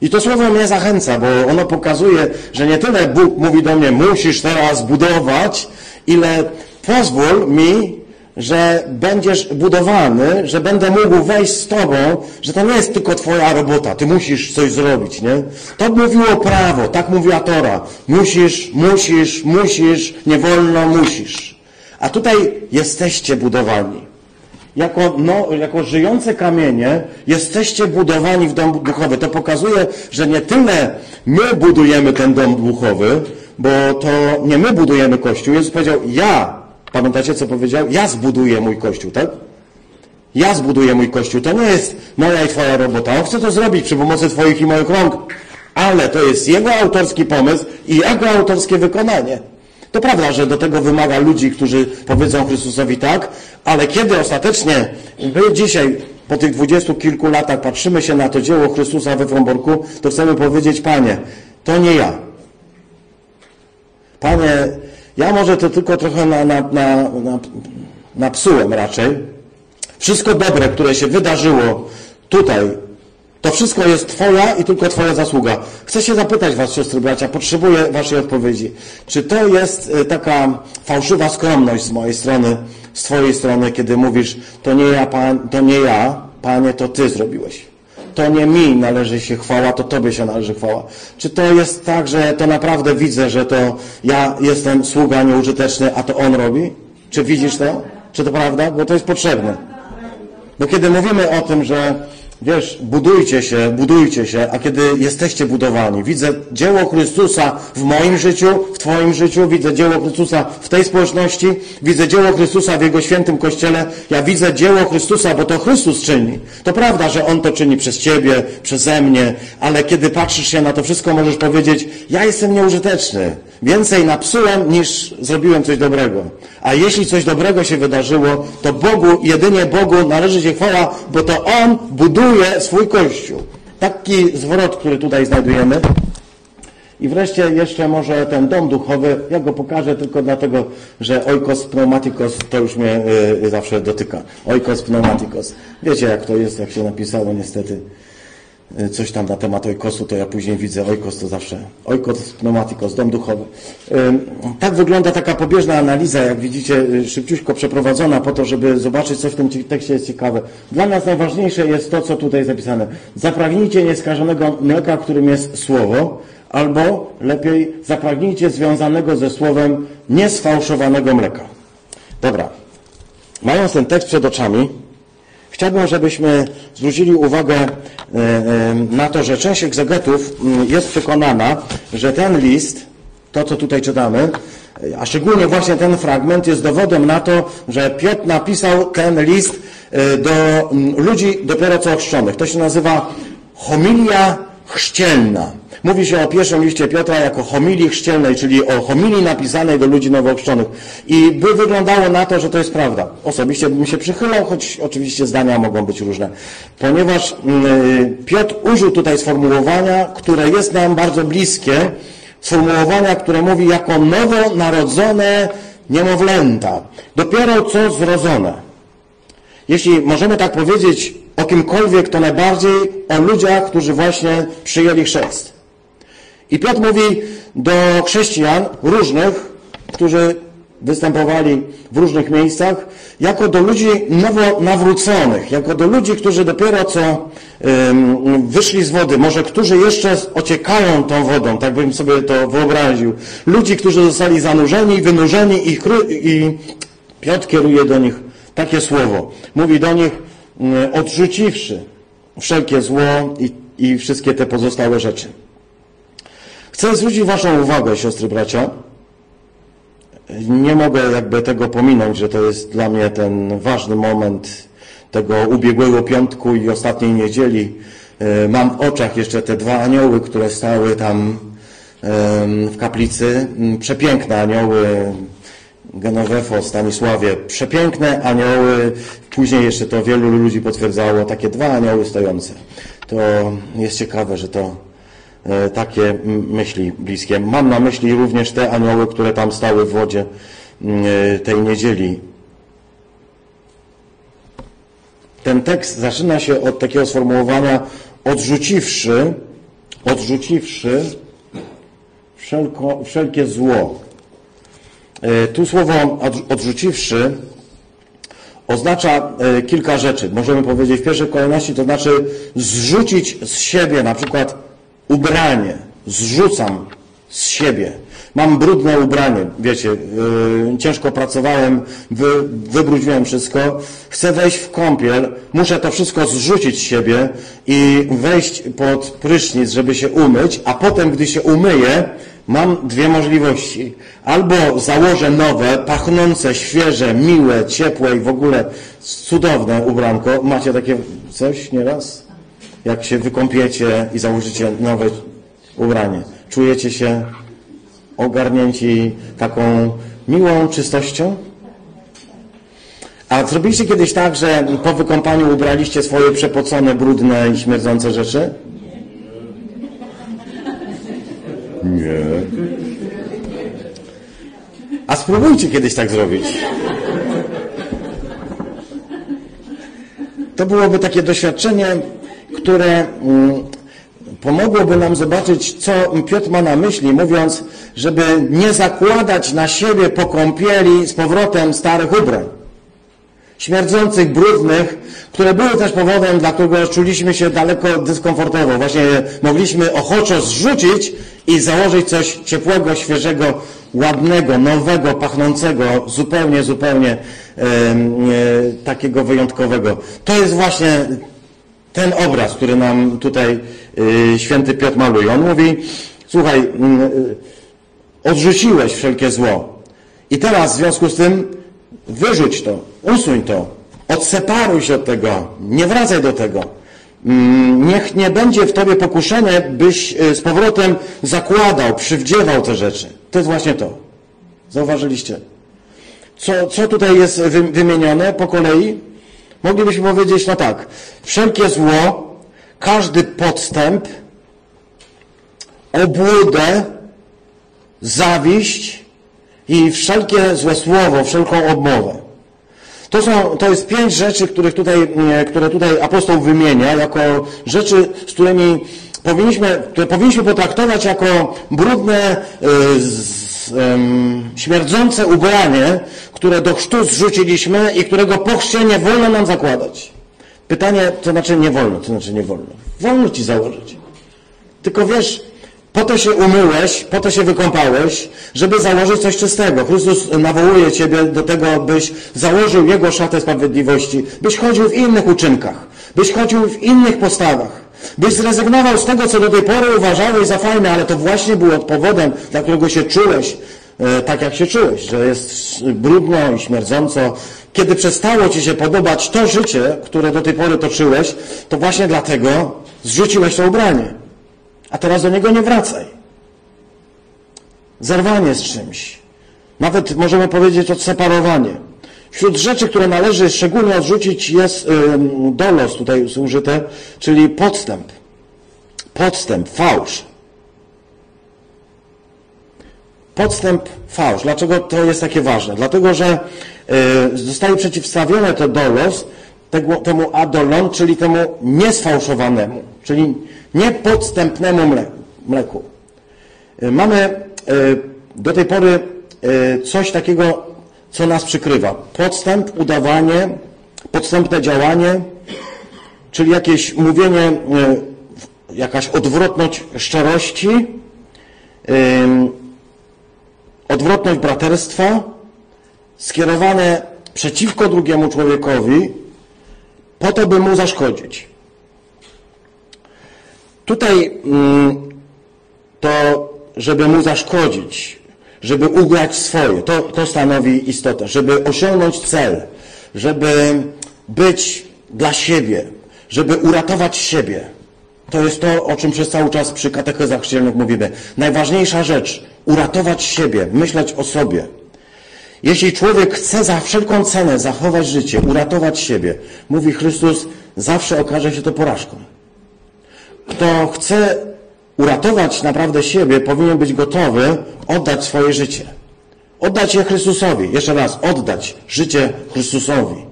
I to słowo mnie zachęca, bo ono pokazuje, że nie tyle Bóg mówi do mnie, musisz teraz budować, ile pozwól mi, że będziesz budowany, że będę mógł wejść z Tobą, że to nie jest tylko Twoja robota, Ty musisz coś zrobić, nie? To mówiło prawo, tak mówiła Tora. Musisz, musisz, musisz, nie wolno, musisz. A tutaj jesteście budowani. Jako, no, jako żyjące kamienie jesteście budowani w dom duchowy. To pokazuje, że nie tyle my budujemy ten dom duchowy, bo to nie my budujemy Kościół. Jezus powiedział, ja Pamiętacie, co powiedział? Ja zbuduję mój kościół, tak? Ja zbuduję mój kościół. To nie jest moja i twoja robota. On chce to zrobić przy pomocy twoich i moich rąk. Ale to jest jego autorski pomysł i jego autorskie wykonanie. To prawda, że do tego wymaga ludzi, którzy powiedzą Chrystusowi tak, ale kiedy ostatecznie my dzisiaj po tych dwudziestu kilku latach patrzymy się na to dzieło Chrystusa we Fromborku, to chcemy powiedzieć, Panie, to nie ja. Panie, ja może to tylko trochę na, na, na, na, napsułem raczej. Wszystko dobre, które się wydarzyło tutaj, to wszystko jest Twoja i tylko Twoja zasługa. Chcę się zapytać Was, siostry bracia, potrzebuję Waszej odpowiedzi. Czy to jest y, taka fałszywa skromność z mojej strony, z Twojej strony, kiedy mówisz, to nie ja, pan, to nie ja, Panie, to Ty zrobiłeś to nie mi należy się chwała, to Tobie się należy chwała. Czy to jest tak, że to naprawdę widzę, że to ja jestem sługa nieużyteczny, a to On robi? Czy widzisz to? Czy to prawda? Bo to jest potrzebne. Bo kiedy mówimy o tym, że Wiesz, budujcie się, budujcie się, a kiedy jesteście budowani, widzę dzieło Chrystusa w moim życiu, w Twoim życiu, widzę dzieło Chrystusa w tej społeczności, widzę dzieło Chrystusa w Jego świętym Kościele, ja widzę dzieło Chrystusa, bo to Chrystus czyni. To prawda, że On to czyni przez Ciebie, przeze mnie, ale kiedy patrzysz się na to wszystko, możesz powiedzieć, ja jestem nieużyteczny. Więcej napsułem, niż zrobiłem coś dobrego. A jeśli coś dobrego się wydarzyło, to Bogu, jedynie Bogu należy się chwała, bo to On buduje swój Kościół. Taki zwrot, który tutaj znajdujemy. I wreszcie jeszcze może ten dom duchowy, ja go pokażę tylko dlatego, że oikos pneumatikos to już mnie y, zawsze dotyka. Oikos pneumatikos. Wiecie jak to jest, jak się napisało niestety. Y, coś tam na temat ojkosu, to ja później widzę ojkos to zawsze ojkos pneumatikos, dom duchowy. Tak wygląda taka pobieżna analiza, jak widzicie, y, szybciutko przeprowadzona po to, żeby zobaczyć, co w tym tekście jest ciekawe. Dla nas najważniejsze jest to, co tutaj jest zapisane. Zapragnijcie nieskażonego mleka, którym jest słowo, albo lepiej zapragnijcie związanego ze słowem niesfałszowanego mleka. Dobra. Mając ten tekst przed oczami, Chciałbym, żebyśmy zwrócili uwagę e, e, na to, że część egzegetów mm, jest przekonana, że ten list, to co tutaj czytamy, a szczególnie właśnie ten fragment jest dowodem na to, że Piotr napisał ten list e, do mm, ludzi dopiero co ochrzczonych. To się nazywa homilia chrzcielna. Mówi się o pierwszym liście Piotra jako homilii chrzcielnej, czyli o homilii napisanej do ludzi nowochrzczonych. I by wyglądało na to, że to jest prawda. Osobiście bym się przychylał, choć oczywiście zdania mogą być różne. Ponieważ yy, Piotr użył tutaj sformułowania, które jest nam bardzo bliskie, sformułowania, które mówi jako nowonarodzone niemowlęta. Dopiero co zrodzone. Jeśli możemy tak powiedzieć o kimkolwiek, to najbardziej o ludziach, którzy właśnie przyjęli chrzest. I Piotr mówi do chrześcijan różnych, którzy występowali w różnych miejscach, jako do ludzi nowo nawróconych, jako do ludzi, którzy dopiero co wyszli z wody, może którzy jeszcze ociekają tą wodą, tak bym sobie to wyobraził. Ludzi, którzy zostali zanurzeni, wynurzeni i, i Piotr kieruje do nich takie słowo. Mówi do nich, odrzuciwszy wszelkie zło i, i wszystkie te pozostałe rzeczy. Chcę zwrócić Waszą uwagę, siostry bracia. Nie mogę jakby tego pominąć, że to jest dla mnie ten ważny moment tego ubiegłego piątku i ostatniej niedzieli. E, mam w oczach jeszcze te dwa anioły, które stały tam w kaplicy. Mm, przepiękne anioły, Genowefo, Stanisławie, przepiękne anioły. Później jeszcze to wielu ludzi potwierdzało, takie dwa anioły stojące. To jest ciekawe, że to takie myśli bliskie. Mam na myśli również te anioły, które tam stały w wodzie e, tej niedzieli. Ten tekst zaczyna się od takiego sformułowania odrzuciwszy, odrzuciwszy wszelko, wszelkie zło. E, tu słowo odrzuciwszy oznacza e, kilka rzeczy. Możemy powiedzieć w pierwszej kolejności, to znaczy zrzucić z siebie na przykład ubranie. Zrzucam z siebie. Mam brudne ubranie, wiecie, yy, ciężko pracowałem, wy, wybrudziłem wszystko, chcę wejść w kąpiel, muszę to wszystko zrzucić z siebie i wejść pod prysznic, żeby się umyć, a potem, gdy się umyję, mam dwie możliwości. Albo założę nowe, pachnące, świeże, miłe, ciepłe i w ogóle cudowne ubranko. Macie takie coś nieraz? Jak się wykąpiecie i założycie nowe ubranie. Czujecie się ogarnięci taką miłą czystością? A zrobiliście kiedyś tak, że po wykąpaniu ubraliście swoje przepocone, brudne i śmierdzące rzeczy? Nie. A spróbujcie kiedyś tak zrobić. To byłoby takie doświadczenie, które mm, pomogłoby nam zobaczyć, co Piotr ma na myśli, mówiąc, żeby nie zakładać na siebie po kąpieli z powrotem starych ubrań. Śmierdzących, brudnych, które były też powodem, dla którego czuliśmy się daleko dyskomfortowo. Właśnie mogliśmy ochoczo zrzucić i założyć coś ciepłego, świeżego, ładnego, nowego, pachnącego, zupełnie, zupełnie e, e, takiego wyjątkowego. To jest właśnie ten obraz, który nam tutaj y, święty Piotr maluje. On mówi, słuchaj, y, odrzuciłeś wszelkie zło. I teraz w związku z tym wyrzuć to, usuń to, odseparuj się od tego, nie wracaj do tego. Mm, niech nie będzie w tobie pokuszenie, byś y, z powrotem zakładał, przywdziewał te rzeczy. To jest właśnie to. Zauważyliście? Co, co tutaj jest wymienione po kolei? Moglibyśmy powiedzieć, no tak, wszelkie zło, każdy podstęp, obłudę, zawiść i wszelkie złe słowo, wszelką obmowę. To, są, to jest pięć rzeczy, których tutaj, które tutaj apostoł wymienia, jako rzeczy, z którymi powinniśmy, które powinniśmy potraktować jako brudne, y, śmierdzące ubranie, które do chrztu zrzuciliśmy i którego po chrzcie nie wolno nam zakładać. Pytanie, to znaczy nie wolno, to znaczy nie wolno. Wolno ci założyć. Tylko wiesz, po to się umyłeś, po to się wykąpałeś, żeby założyć coś czystego. Chrystus nawołuje Ciebie do tego, byś założył Jego szatę sprawiedliwości, byś chodził w innych uczynkach, byś chodził w innych postawach. Byś zrezygnował z tego, co do tej pory uważałeś za fajne, ale to właśnie było powodem, dla którego się czułeś e, tak, jak się czułeś, że jest brudno i śmierdząco. Kiedy przestało Ci się podobać to życie, które do tej pory toczyłeś, to właśnie dlatego zrzuciłeś to ubranie. A teraz do niego nie wracaj. Zerwanie z czymś. Nawet możemy powiedzieć odseparowanie. Wśród rzeczy, które należy szczególnie odrzucić jest dolos, tutaj użyte, czyli podstęp. Podstęp, fałsz. Podstęp, fałsz. Dlaczego to jest takie ważne? Dlatego, że y, zostaje przeciwstawione to dolos temu adolon, czyli temu niesfałszowanemu, czyli niepodstępnemu mleku. Y, mamy y, do tej pory coś takiego co nas przykrywa? Podstęp, udawanie, podstępne działanie, czyli jakieś mówienie, e, jakaś odwrotność szczerości, odwrotność braterstwa, skierowane przeciwko drugiemu człowiekowi, po to, by mu zaszkodzić. Tutaj to, żeby mu zaszkodzić, żeby ugrać swoje. To, to stanowi istotę, żeby osiągnąć cel, żeby być dla siebie, żeby uratować siebie. To jest to, o czym przez cały czas przy katechezach chrzcielnych mówimy. Najważniejsza rzecz, uratować siebie, myśleć o sobie. Jeśli człowiek chce za wszelką cenę zachować życie, uratować siebie, mówi Chrystus, zawsze okaże się to porażką. Kto chce uratować naprawdę siebie, powinien być gotowy oddać swoje życie. Oddać je Chrystusowi. Jeszcze raz, oddać życie Chrystusowi.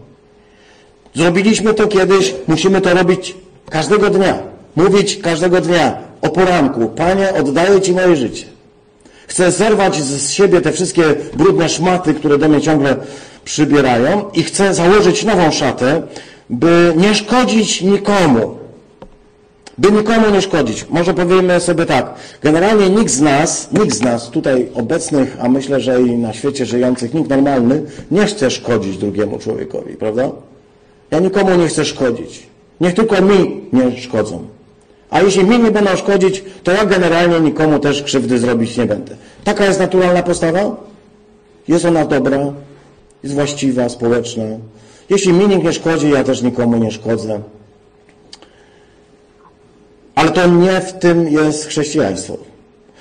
Zrobiliśmy to kiedyś, musimy to robić każdego dnia. Mówić każdego dnia o poranku. Panie, oddaję Ci moje życie. Chcę zerwać z siebie te wszystkie brudne szmaty, które do mnie ciągle przybierają i chcę założyć nową szatę, by nie szkodzić nikomu. By nikomu nie szkodzić. Może powiemy sobie tak. Generalnie nikt z nas, nikt z nas tutaj obecnych, a myślę, że i na świecie żyjących, nikt normalny, nie chce szkodzić drugiemu człowiekowi, prawda? Ja nikomu nie chcę szkodzić. Niech tylko mi nie szkodzą. A jeśli mi nie będą szkodzić, to ja generalnie nikomu też krzywdy zrobić nie będę. Taka jest naturalna postawa? Jest ona dobra, jest właściwa, społeczna. Jeśli mi nikt nie szkodzi, ja też nikomu nie szkodzę. Ale to nie w tym jest chrześcijaństwo.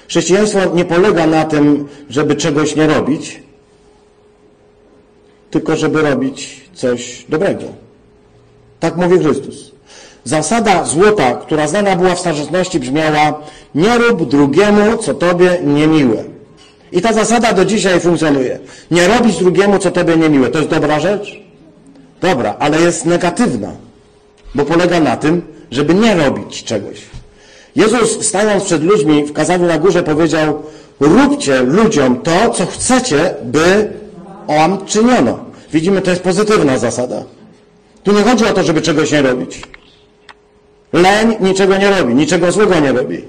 Chrześcijaństwo nie polega na tym, żeby czegoś nie robić, tylko żeby robić coś dobrego. Tak mówi Chrystus. Zasada złota, która znana była w starożytności, brzmiała nie rób drugiemu, co tobie niemiłe. I ta zasada do dzisiaj funkcjonuje. Nie robić drugiemu, co tobie niemiłe. To jest dobra rzecz? Dobra, ale jest negatywna, bo polega na tym, żeby nie robić czegoś. Jezus, stając przed ludźmi w kazaniu na górze, powiedział: Róbcie ludziom to, co chcecie, by wam czyniono. Widzimy, to jest pozytywna zasada. Tu nie chodzi o to, żeby czegoś nie robić. Leń niczego nie robi, niczego złego nie robi.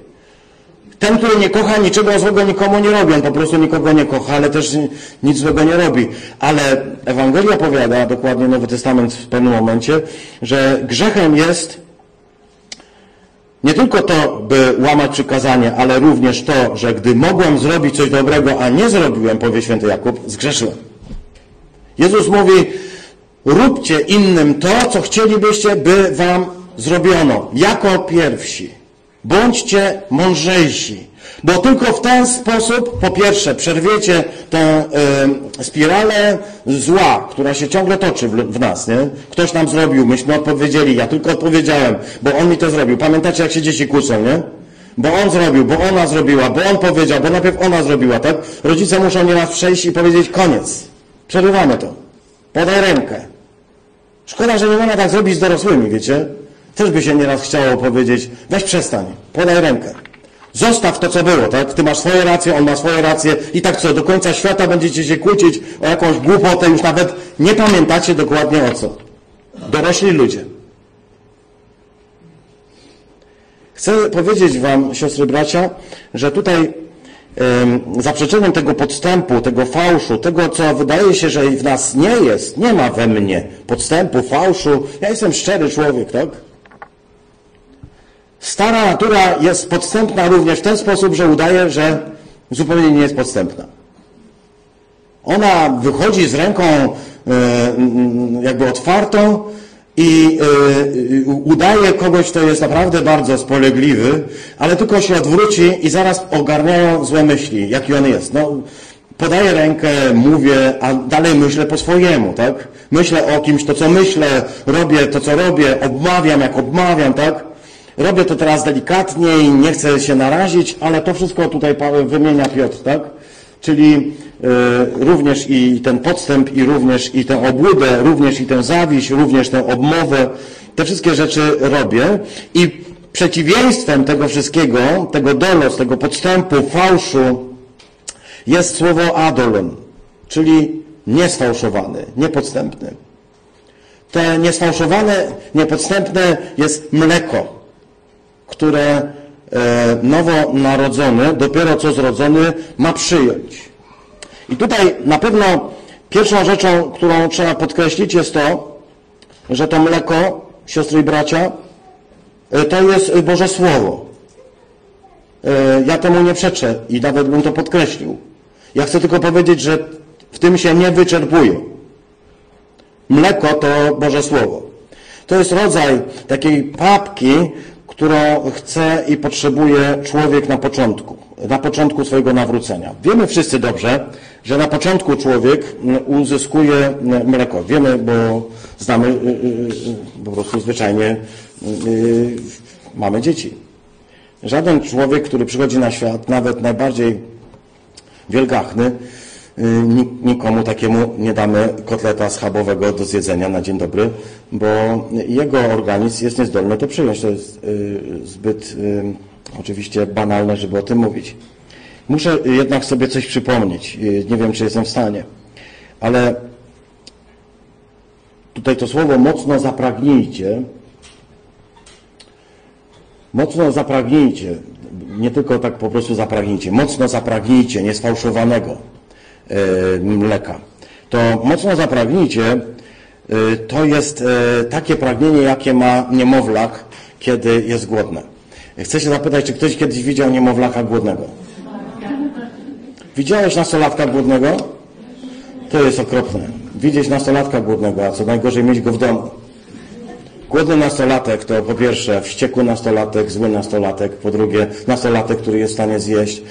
Ten, który nie kocha, niczego złego nikomu nie robi. On po prostu nikogo nie kocha, ale też nic złego nie robi. Ale Ewangelia powiada, dokładnie Nowy Testament w pewnym momencie, że grzechem jest nie tylko to, by łamać przykazanie, ale również to, że gdy mogłem zrobić coś dobrego, a nie zrobiłem, powie święty Jakub, zgrzeszyłem. Jezus mówi, róbcie innym to, co chcielibyście, by wam zrobiono. Jako pierwsi. Bądźcie mądrzejsi. Bo tylko w ten sposób, po pierwsze, przerwiecie tę y, spiralę zła, która się ciągle toczy w, w, nas. Nie? Ktoś nam zrobił, myśmy odpowiedzieli, ja tylko odpowiedziałem, bo on mi to zrobił. Pamiętacie, jak się dzieci kłócą, nie? Bo on zrobił, bo ona zrobiła, bo on powiedział, bo najpierw ona zrobiła, tak? Rodzice muszą nieraz przejść i powiedzieć koniec. Przerywamy to. Podaj rękę. Szkoda, że nie można tak zrobić z dorosłymi, wiecie? Też by się nieraz chciało powiedzieć, weź przestań, podaj rękę. Zostaw to, co było, tak? Ty masz swoje racje, on ma swoje racje i tak co, do końca świata będziecie się kłócić o jakąś głupotę, już nawet nie pamiętacie dokładnie o co. Dorośli ludzie. Chcę powiedzieć wam, siostry bracia, że tutaj zaprzeczeniem tego podstępu, tego fałszu, tego, co wydaje się, że w nas nie jest, nie ma we mnie podstępu, fałszu. Ja jestem szczery człowiek, tak? Stara natura jest podstępna również w ten sposób, że udaje, że zupełnie nie jest podstępna. Ona wychodzi z ręką e, jakby otwartą i e, udaje kogoś, kto jest naprawdę bardzo spolegliwy, ale tylko się odwróci i zaraz ogarniają złe myśli, jaki on jest. No, podaję rękę, mówię, a dalej myślę po swojemu, tak? Myślę o kimś, to co myślę, robię to co robię, obmawiam jak obmawiam, tak? Robię to teraz delikatniej, nie chcę się narazić, ale to wszystko tutaj wymienia Piotr, tak? Czyli y, również i ten podstęp, i również i tę obłudę, również i tę zawiść, również tę obmowę, te wszystkie rzeczy robię i przeciwieństwem tego wszystkiego, tego dolos, tego podstępu, fałszu jest słowo adolon, czyli niesfałszowany, niepodstępny. Te niesfałszowane, niepodstępne jest mleko które e, nowonarodzony, dopiero co zrodzony, ma przyjąć. I tutaj na pewno pierwszą rzeczą, którą trzeba podkreślić jest to, że to mleko, siostry i bracia, e, to jest Boże Słowo. E, ja temu nie przeczę i nawet bym to podkreślił. Ja chcę tylko powiedzieć, że w tym się nie wyczerpuje. Mleko to Boże Słowo. To jest rodzaj takiej papki, którą chce i potrzebuje człowiek na początku, na początku swojego nawrócenia. Wiemy wszyscy dobrze, że na początku człowiek uzyskuje mleko. Wiemy, bo znamy y, y, y, po prostu zwyczajnie mamy dzieci. Żaden człowiek, który przychodzi na świat, nawet najbardziej wielgachny, nikomu takiemu nie damy kotleta schabowego do zjedzenia na dzień dobry, bo jego organizm jest niezdolny to przyjąć. To jest zbyt oczywiście banalne, żeby o tym mówić. Muszę jednak sobie coś przypomnieć. Nie wiem, czy jestem w stanie. Ale tutaj to słowo mocno zapragnijcie. Mocno zapragnijcie. Nie tylko tak po prostu zapragnijcie. Mocno zapragnijcie niesfałszowanego mleka. To mocno zapragnijcie e, to jest e, takie pragnienie, jakie ma niemowlak, kiedy jest głodne. Chcę się zapytać, czy ktoś kiedyś widział niemowlaka głodnego? Widziałeś nastolatka głodnego? To jest okropne. Widzieć nastolatka głodnego, a co najgorzej mieć go w domu. Głodny nastolatek to po pierwsze wściekły nastolatek, zły nastolatek, po drugie nastolatek, który jest w stanie zjeść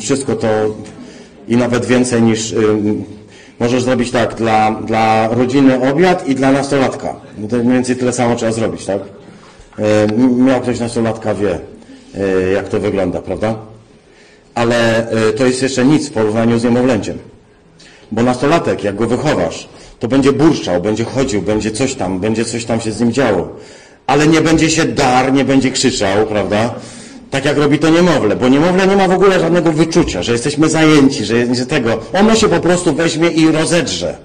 wszystko to i nawet więcej niż możesz zrobić tak dla, dla rodziny obiad i dla nastolatka. To mniej więcej tyle samo trzeba zrobić, tak? Miał ktoś nastolatka, wie e, jak to wygląda, prawda? ale e, to jest jeszcze nic w porównaniu z niemowlęciem. Bo nastolatek, jak go wychowasz, to będzie burczał, będzie chodził, będzie coś tam, będzie coś tam się z nim działo. Ale nie będzie się dar, nie będzie krzyczał, prawda? Tak jak robi to niemowlę, bo niemowlę nie ma w ogóle żadnego wyczucia, że jesteśmy zajęci, że jest tego. Ono się po prostu weźmie i rozedrze.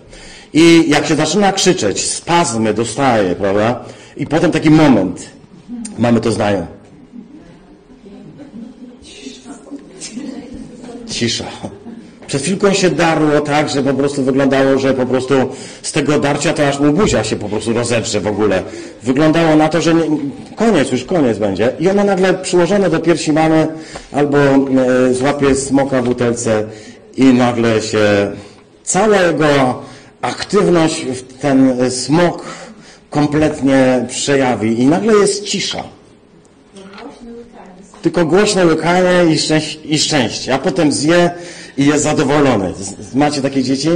I jak się zaczyna krzyczeć, spazmy dostaje, prawda? I potem taki moment, mamy to znają. cisza. Przed chwilką się darło tak, że po prostu wyglądało, że po prostu z tego darcia to aż mu buzia się po prostu rozedrze w ogóle. Wyglądało na to, że nie, koniec, już koniec będzie. I ono nagle przyłożone do piersi mamy albo e, złapie smoka w butelce i nagle się cała jego aktywność w ten smok kompletnie przejawi i nagle jest cisza. Tylko głośne łykanie i, szczęś i szczęście, a potem zje i jest zadowolony. Macie takie dzieci?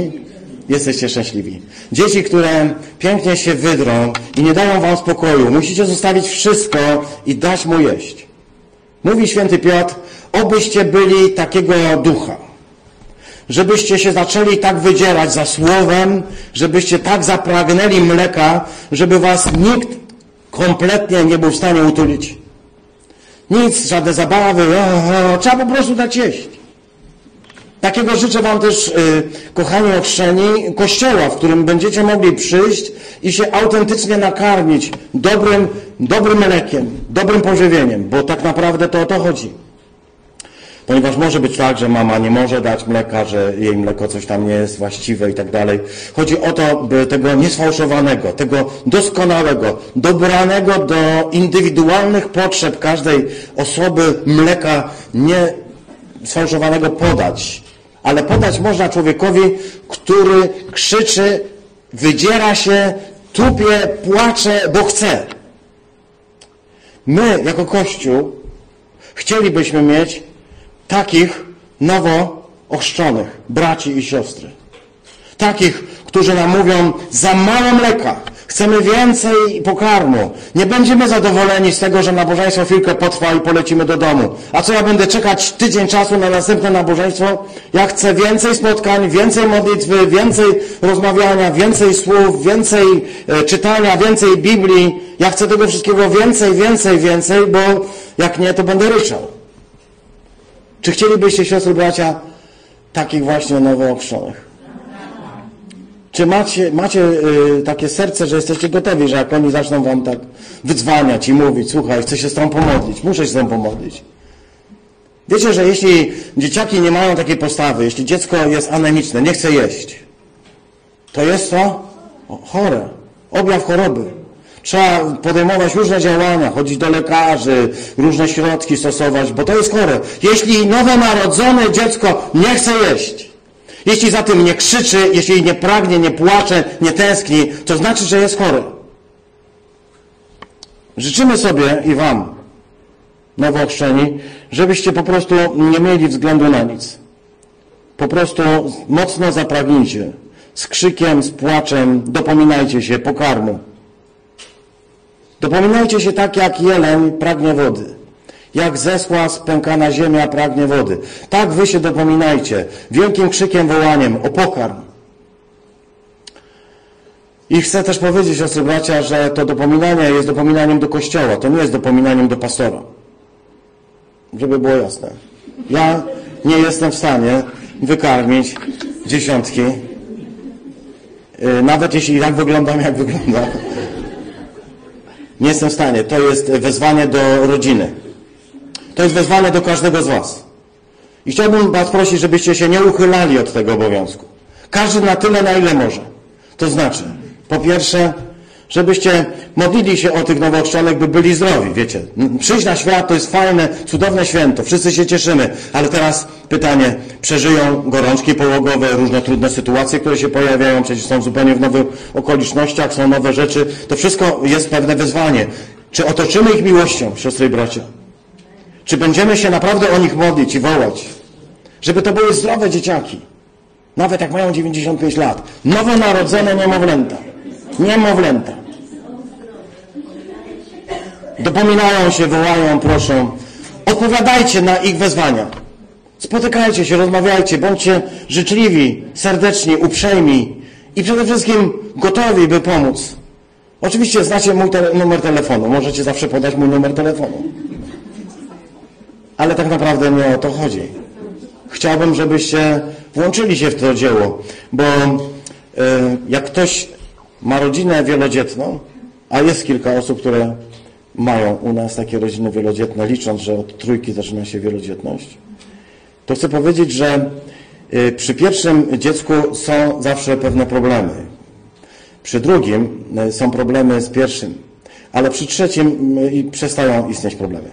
Jesteście szczęśliwi. Dzieci, które pięknie się wydrą i nie dają wam spokoju. Musicie zostawić wszystko i dać mu jeść. Mówi święty Piotr, obyście byli takiego ducha. Żebyście się zaczęli tak wydzierać za słowem, żebyście tak zapragnęli mleka, żeby was nikt kompletnie nie był w stanie utulić. Nic, żadne zabawy, o, o, trzeba po prostu dać jeść. Takiego życzę Wam też, y, kochani ochrzczeni, kościoła, w którym będziecie mogli przyjść i się autentycznie nakarmić dobrym, dobrym mlekiem, dobrym pożywieniem, bo tak naprawdę to o to chodzi. Ponieważ może być tak, że mama nie może dać mleka, że jej mleko coś tam nie jest właściwe i tak dalej. Chodzi o to, by tego niesfałszowanego, tego doskonałego, dobranego do indywidualnych potrzeb każdej osoby mleka nie sfałszowanego podać. Ale podać można człowiekowi, który krzyczy, wydziera się, tupie, płacze, bo chce. My, jako Kościół, chcielibyśmy mieć takich nowo ochrzczonych braci i siostry. Takich, którzy nam mówią, za mało mleka, chcemy więcej pokarmu. Nie będziemy zadowoleni z tego, że nabożeństwo chwilkę potrwa i polecimy do domu. A co ja będę czekać tydzień czasu na następne nabożeństwo? Ja chcę więcej spotkań, więcej modlitwy, więcej rozmawiania, więcej słów, więcej e, czytania, więcej Biblii. Ja chcę tego wszystkiego więcej, więcej, więcej, bo jak nie, to będę ryczał. Czy chcielibyście, siostry, bracia, takich właśnie nowookrzonych? Czy macie, macie y, takie serce, że jesteście gotowi, że jak oni zaczną wam tak wydzwaniać i mówić, słuchaj, chcę się z tą pomodlić, muszę się z tą pomodlić. Wiecie, że jeśli dzieciaki nie mają takiej postawy, jeśli dziecko jest anemiczne, nie chce jeść, to jest to chore, objaw choroby. Trzeba podejmować różne działania, chodzić do lekarzy, różne środki stosować, bo to jest chore. Jeśli nowonarodzone dziecko nie chce jeść, jeśli za tym nie krzyczy, jeśli nie pragnie, nie płacze, nie tęskni, to znaczy, że jest chore. Życzymy sobie i Wam, nowochrzczeni, żebyście po prostu nie mieli względu na nic. Po prostu mocno zapragnijcie. Z krzykiem, z płaczem, dopominajcie się pokarmu. Dopominajcie się tak, jak jeleń pragnie wody. Jak zesła spękana ziemia pragnie wody. Tak wy się dopominajcie. Wielkim krzykiem, wołaniem o pokarm. I chcę też powiedzieć, siostry bracia, że to dopominanie jest dopominaniem do Kościoła. To nie jest dopominaniem do pastora. Żeby było jasne. Ja nie jestem w stanie wykarmić dziesiątki. Y, nawet jeśli tak wyglądam, jak wyglądam. Nie jestem w stanie. To jest wezwanie do rodziny. To jest wezwanie do każdego z Was. I chciałbym Was prosić, żebyście się nie uchylali od tego obowiązku. Każdy na tyle, na ile może. To znaczy, po pierwsze, żebyście modlili się o tych nowochrzczonych, by byli zdrowi, wiecie. Przyjść na świat to jest fajne, cudowne święto, wszyscy się cieszymy, ale teraz pytanie, przeżyją gorączki połogowe, różne trudne sytuacje, które się pojawiają, przecież są zupełnie w nowych okolicznościach, są nowe rzeczy, to wszystko jest pewne wyzwanie. Czy otoczymy ich miłością, siostry i bracia? Czy będziemy się naprawdę o nich modlić i wołać? Żeby to były zdrowe dzieciaki. Nawet jak mają 95 lat. Nowonarodzone niemowlęta. Niemowlęta. Dopominają się, wołają, proszą. Odpowiadajcie na ich wezwania. Spotykajcie się, rozmawiajcie, bądźcie życzliwi, serdeczni, uprzejmi i przede wszystkim gotowi, by pomóc. Oczywiście znacie mój te numer telefonu. Możecie zawsze podać mój numer telefonu. Ale tak naprawdę nie o to chodzi. Chciałbym, żebyście włączyli się w to dzieło, bo e, jak ktoś ma rodzinę wielodzietną, a jest kilka osób, które mają u nas takie rodziny wielodzietne, licząc, że od trójki zaczyna się wielodzietność, to chcę powiedzieć, że e, przy pierwszym dziecku są zawsze pewne problemy. Przy drugim e, są problemy z pierwszym, ale przy trzecim przestają istnieć problemy.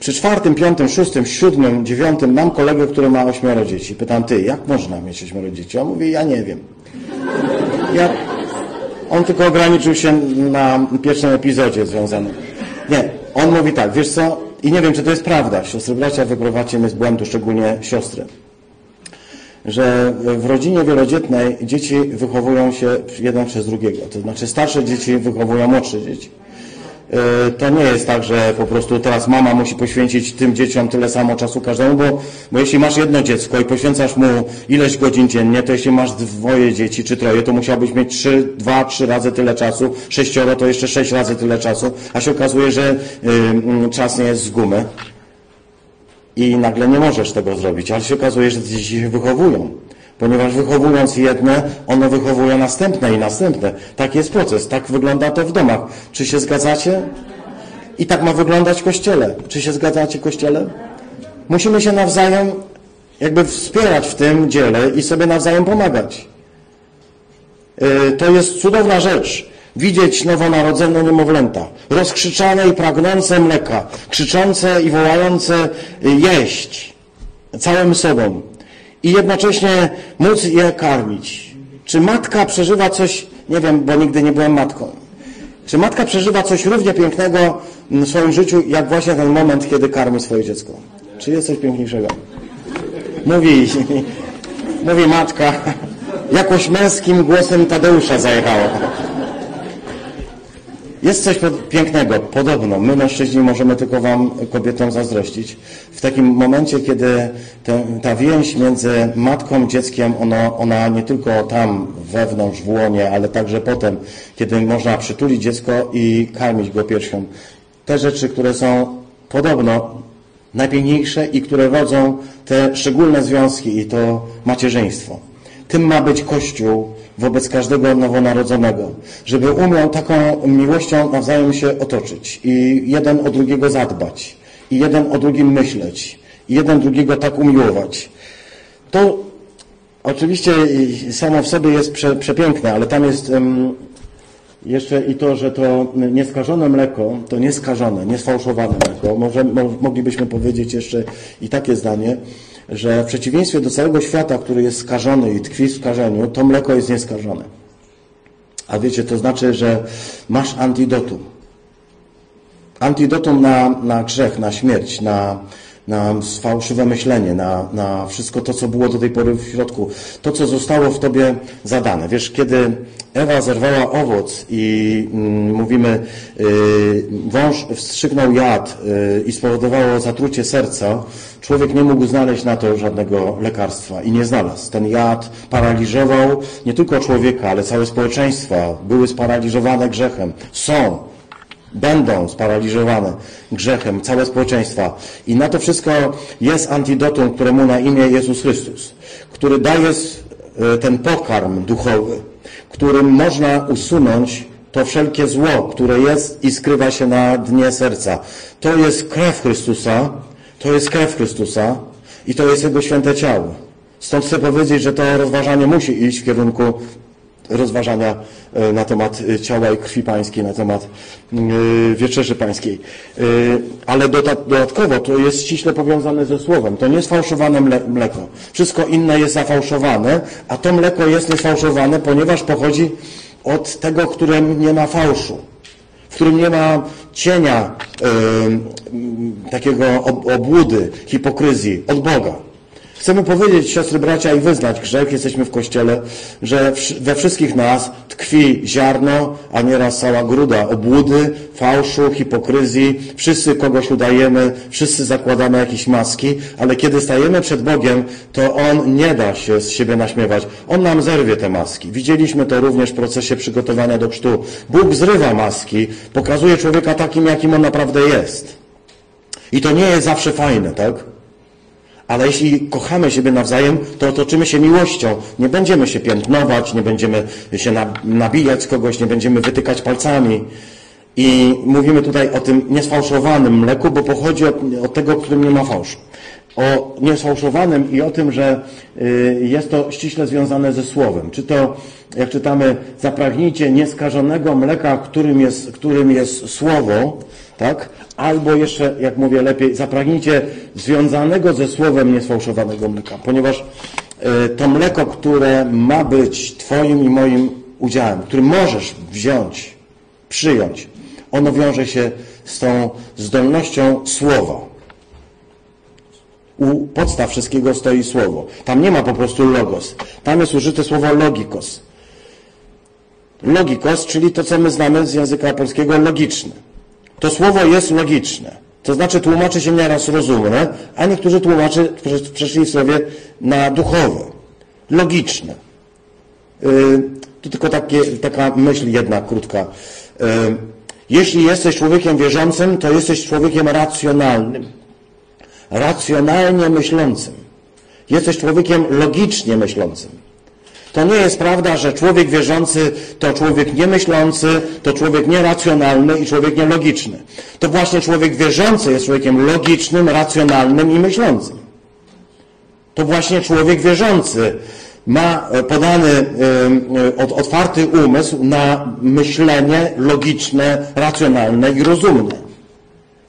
Przy czwartym, piątym, szóstym, siódmym, dziewiątym mam kolegę, który ma ośmioro dzieci. Pytam, ty, jak można mieć ośmioro dzieci? On mówi, ja nie wiem. Ja... On tylko ograniczył się na pierwszym epizodzie związanym. Nie, on mówi tak, wiesz co, i nie wiem, czy to jest prawda, siostry bracia, wyprowadźcie mnie z błędu, szczególnie siostry, że w rodzinie wielodzietnej dzieci wychowują się jeden przez drugiego, to znaczy starsze dzieci wychowują młodsze dzieci. E, to nie jest tak, że po prostu teraz mama musi poświęcić tym dzieciom tyle samo czasu każdemu, bo, bo jeśli masz jedno dziecko i poświęcasz mu ileś godzin dziennie, to jeśli masz dwoje dzieci czy troje, to musiałbyś mieć trzy, dwa, trzy razy tyle czasu, sześcioro to jeszcze sześć razy tyle czasu, a się okazuje, że y, czas nie jest z gumy i nagle nie możesz tego zrobić, ale się okazuje, że dzieci się wychowują ponieważ wychowując jedne, ono wychowuje następne i następne. Tak jest proces, tak wygląda to w domach. Czy się zgadzacie? I tak ma wyglądać Kościele. Czy się zgadzacie, Kościele? Musimy się nawzajem jakby wspierać w tym dziele i sobie nawzajem pomagać. Y, to jest cudowna rzecz. Widzieć nowonarodzone niemowlęta, rozkrzyczane i pragnące mleka, krzyczące i wołające jeść całym sobą i jednocześnie móc je karmić. Czy matka przeżywa coś, nie wiem, bo nigdy nie byłem matką, czy matka przeżywa coś równie pięknego w swoim życiu, jak właśnie ten moment, kiedy karmi swoje dziecko? Czy jest coś piękniejszego? Mówi, mówi matka, jakoś męskim głosem Tadeusza zajechała. Jest coś pięknego, podobno. My, mężczyźni, możemy tylko Wam, kobietom, zazdrościć. W takim momencie, kiedy te, ta więź między matką dzieckiem, ona, ona nie tylko tam, wewnątrz, w łonie, ale także potem, kiedy można przytulić dziecko i karmić go piersią. Te rzeczy, które są podobno najpiękniejsze i które rodzą te szczególne związki i to macierzyństwo. Tym ma być Kościół wobec każdego nowonarodzonego, żeby umiał taką miłością nawzajem się otoczyć i jeden o drugiego zadbać, i jeden o drugim myśleć, i jeden drugiego tak umiłować. To oczywiście samo w sobie jest prze, przepiękne, ale tam jest um, jeszcze i to, że to nieskażone mleko, to nieskażone, niesfałszowane mleko, może, moglibyśmy powiedzieć jeszcze i takie zdanie, że w przeciwieństwie do całego świata, który jest skażony i tkwi w skażeniu, to mleko jest nieskażone. A wiecie, to znaczy, że masz antidotum. Antidotum na, na grzech, na śmierć, na, na fałszywe myślenie, na, na wszystko to, co było do tej pory w środku, to, co zostało w tobie zadane. Wiesz, kiedy Ewa zerwała owoc i mm, mówimy, y, wąż wstrzyknął jad y, i spowodowało zatrucie serca, człowiek nie mógł znaleźć na to żadnego lekarstwa i nie znalazł. Ten jad paraliżował nie tylko człowieka, ale całe społeczeństwa. Były sparaliżowane grzechem. Są będą sparaliżowane grzechem całe społeczeństwa. I na to wszystko jest antidotum, któremu na imię Jezus Chrystus, który daje e, ten pokarm duchowy, którym można usunąć to wszelkie zło, które jest i skrywa się na dnie serca. To jest krew Chrystusa, to jest krew Chrystusa i to jest Jego święte ciało. Stąd chcę powiedzieć, że to rozważanie musi iść w kierunku rozważania e, na temat e, ciała i krwi pańskiej, na temat e, wieczerzy pańskiej. Ale dodatkowo to jest ściśle powiązane ze słowem. To nie jest fałszowane mleko. Wszystko inne jest zafałszowane, a to mleko jest niesfałszowane, ponieważ pochodzi od tego, którym nie ma fałszu, w którym nie ma cienia takiego obłudy, hipokryzji od Boga. Chcemy powiedzieć, siostry, bracia, i wyznać grzech, jesteśmy w Kościele, że we wszystkich nas tkwi ziarno, a nieraz cała gruda obłudy, fałszu, hipokryzji. Wszyscy kogoś udajemy, wszyscy zakładamy jakieś maski, ale kiedy stajemy przed Bogiem, to On nie da się z siebie naśmiewać. On nam zerwie te maski. Widzieliśmy to również w procesie przygotowania do chrztu. Bóg zrywa maski, pokazuje człowieka takim, jakim on naprawdę jest. I to nie jest zawsze fajne, tak? Ale jeśli kochamy siebie nawzajem, to otoczymy się miłością. Nie będziemy się piętnować, nie będziemy się nabijać kogoś, nie będziemy wytykać palcami. I mówimy tutaj o tym niesfałszowanym mleku, bo pochodzi od, od tego, którym nie ma fałszu. O niesfałszowanym i o tym, że y, jest to ściśle związane ze słowem. Czy to, jak czytamy, zapragnijcie nieskażonego mleka, którym jest, którym jest słowo, tak? Albo jeszcze, jak mówię lepiej, zapragnijcie związanego ze słowem niesfałszowanego mleka, ponieważ y, to mleko, które ma być Twoim i moim udziałem, który możesz wziąć, przyjąć, ono wiąże się z tą zdolnością słowa. U podstaw wszystkiego stoi słowo. Tam nie ma po prostu logos. Tam jest użyte słowo logikos. Logikos, czyli to, co my znamy z języka polskiego, logiczne. To słowo jest logiczne. To znaczy tłumaczy się nieraz rozumne, a niektórzy tłumaczy przeszli w słowie na duchowe. Logiczne. Yy, tu tylko takie, taka myśl jedna krótka. Yy, jeśli jesteś człowiekiem wierzącym, to jesteś człowiekiem racjonalnym. Racjonalnie myślącym. Jesteś człowiekiem logicznie myślącym. To nie jest prawda, że człowiek wierzący to człowiek niemyślący, to człowiek nieracjonalny i człowiek nielogiczny. To właśnie człowiek wierzący jest człowiekiem logicznym, racjonalnym i myślącym. To właśnie człowiek wierzący ma e, podany e, otwarty umysł na myślenie logiczne, racjonalne i rozumne.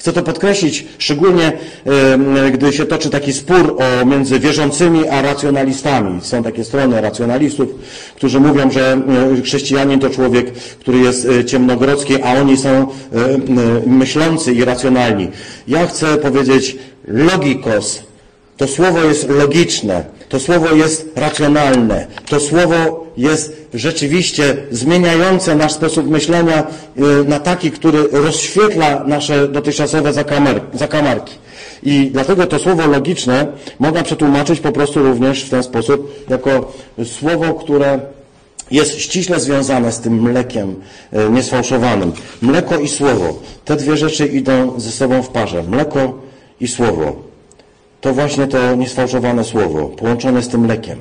Chcę to podkreślić, szczególnie gdy się toczy taki spór o, między wierzącymi a racjonalistami. Są takie strony racjonalistów, którzy mówią, że chrześcijanin to człowiek, który jest ciemnogrodzki, a oni są myślący i racjonalni. Ja chcę powiedzieć logikos. To słowo jest logiczne. To słowo jest racjonalne. To słowo jest rzeczywiście zmieniające nasz sposób myślenia y, na taki, który rozświetla nasze dotychczasowe zakamarki. I dlatego to słowo logiczne można przetłumaczyć po prostu również w ten sposób, jako słowo, które jest ściśle związane z tym mlekiem y, niesfałszowanym. Mleko i słowo. Te dwie rzeczy idą ze sobą w parze. Mleko i słowo to właśnie to niesfałszowane słowo, połączone z tym mlekiem,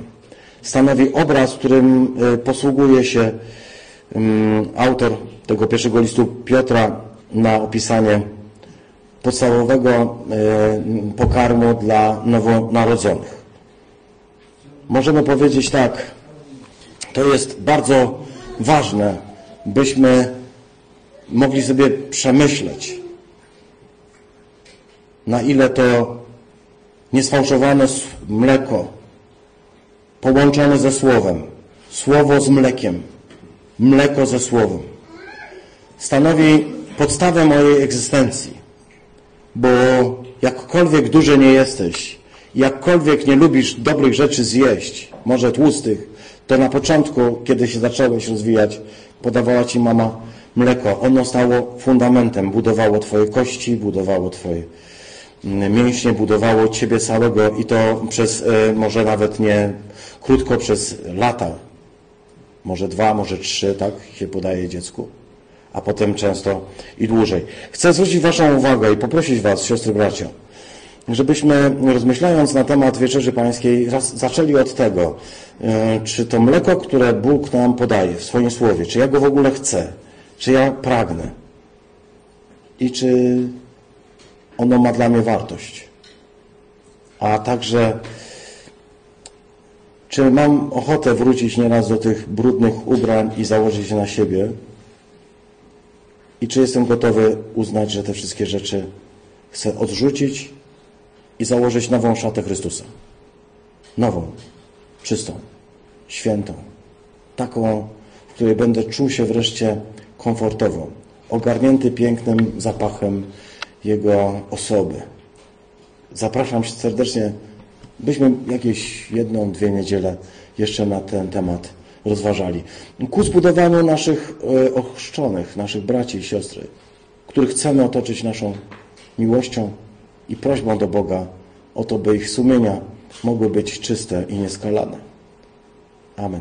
stanowi obraz, którym e, posługuje się mm, autor tego pierwszego listu Piotra na opisanie podstawowego e, pokarmu dla nowonarodzonych. Możemy powiedzieć tak, to jest bardzo ważne, byśmy mogli sobie przemyśleć, na ile to niesfałszowane mleko, połączone ze słowem, słowo z mlekiem, mleko ze słowem, stanowi podstawę mojej egzystencji. Bo jakkolwiek duży nie jesteś, jakkolwiek nie lubisz dobrych rzeczy zjeść, może tłustych, to na początku, kiedy się zacząłeś rozwijać, podawała ci mama mleko. Ono stało fundamentem, budowało twoje kości, budowało twoje mięśnie, budowało ciebie całego i to przez, e, może nawet nie krótko, przez lata. Może dwa, może trzy, tak się podaje dziecku. A potem często i dłużej. Chcę zwrócić Waszą uwagę i poprosić Was, siostry, bracia, żebyśmy rozmyślając na temat Wieczerzy Pańskiej zaczęli od tego, e, czy to mleko, które Bóg nam podaje w swoim Słowie, czy ja go w ogóle chcę, czy ja pragnę i czy ono ma dla mnie wartość. A także czy mam ochotę wrócić nieraz do tych brudnych ubrań i założyć je na siebie i czy jestem gotowy uznać, że te wszystkie rzeczy chcę odrzucić i założyć nową szatę Chrystusa. Nową, czystą, świętą. Taką, w której będę czuł się wreszcie komfortowo, ogarnięty pięknym zapachem Jego osoby. Zapraszam się serdecznie, byśmy jakieś jedną, dwie niedziele jeszcze na ten temat rozważali. Ku zbudowaniu naszych e, ochrzczonych, naszych braci i siostry, których chcemy otoczyć naszą miłością i prośbą do Boga o to, by ich sumienia mogły być czyste i nieskalane. Amen.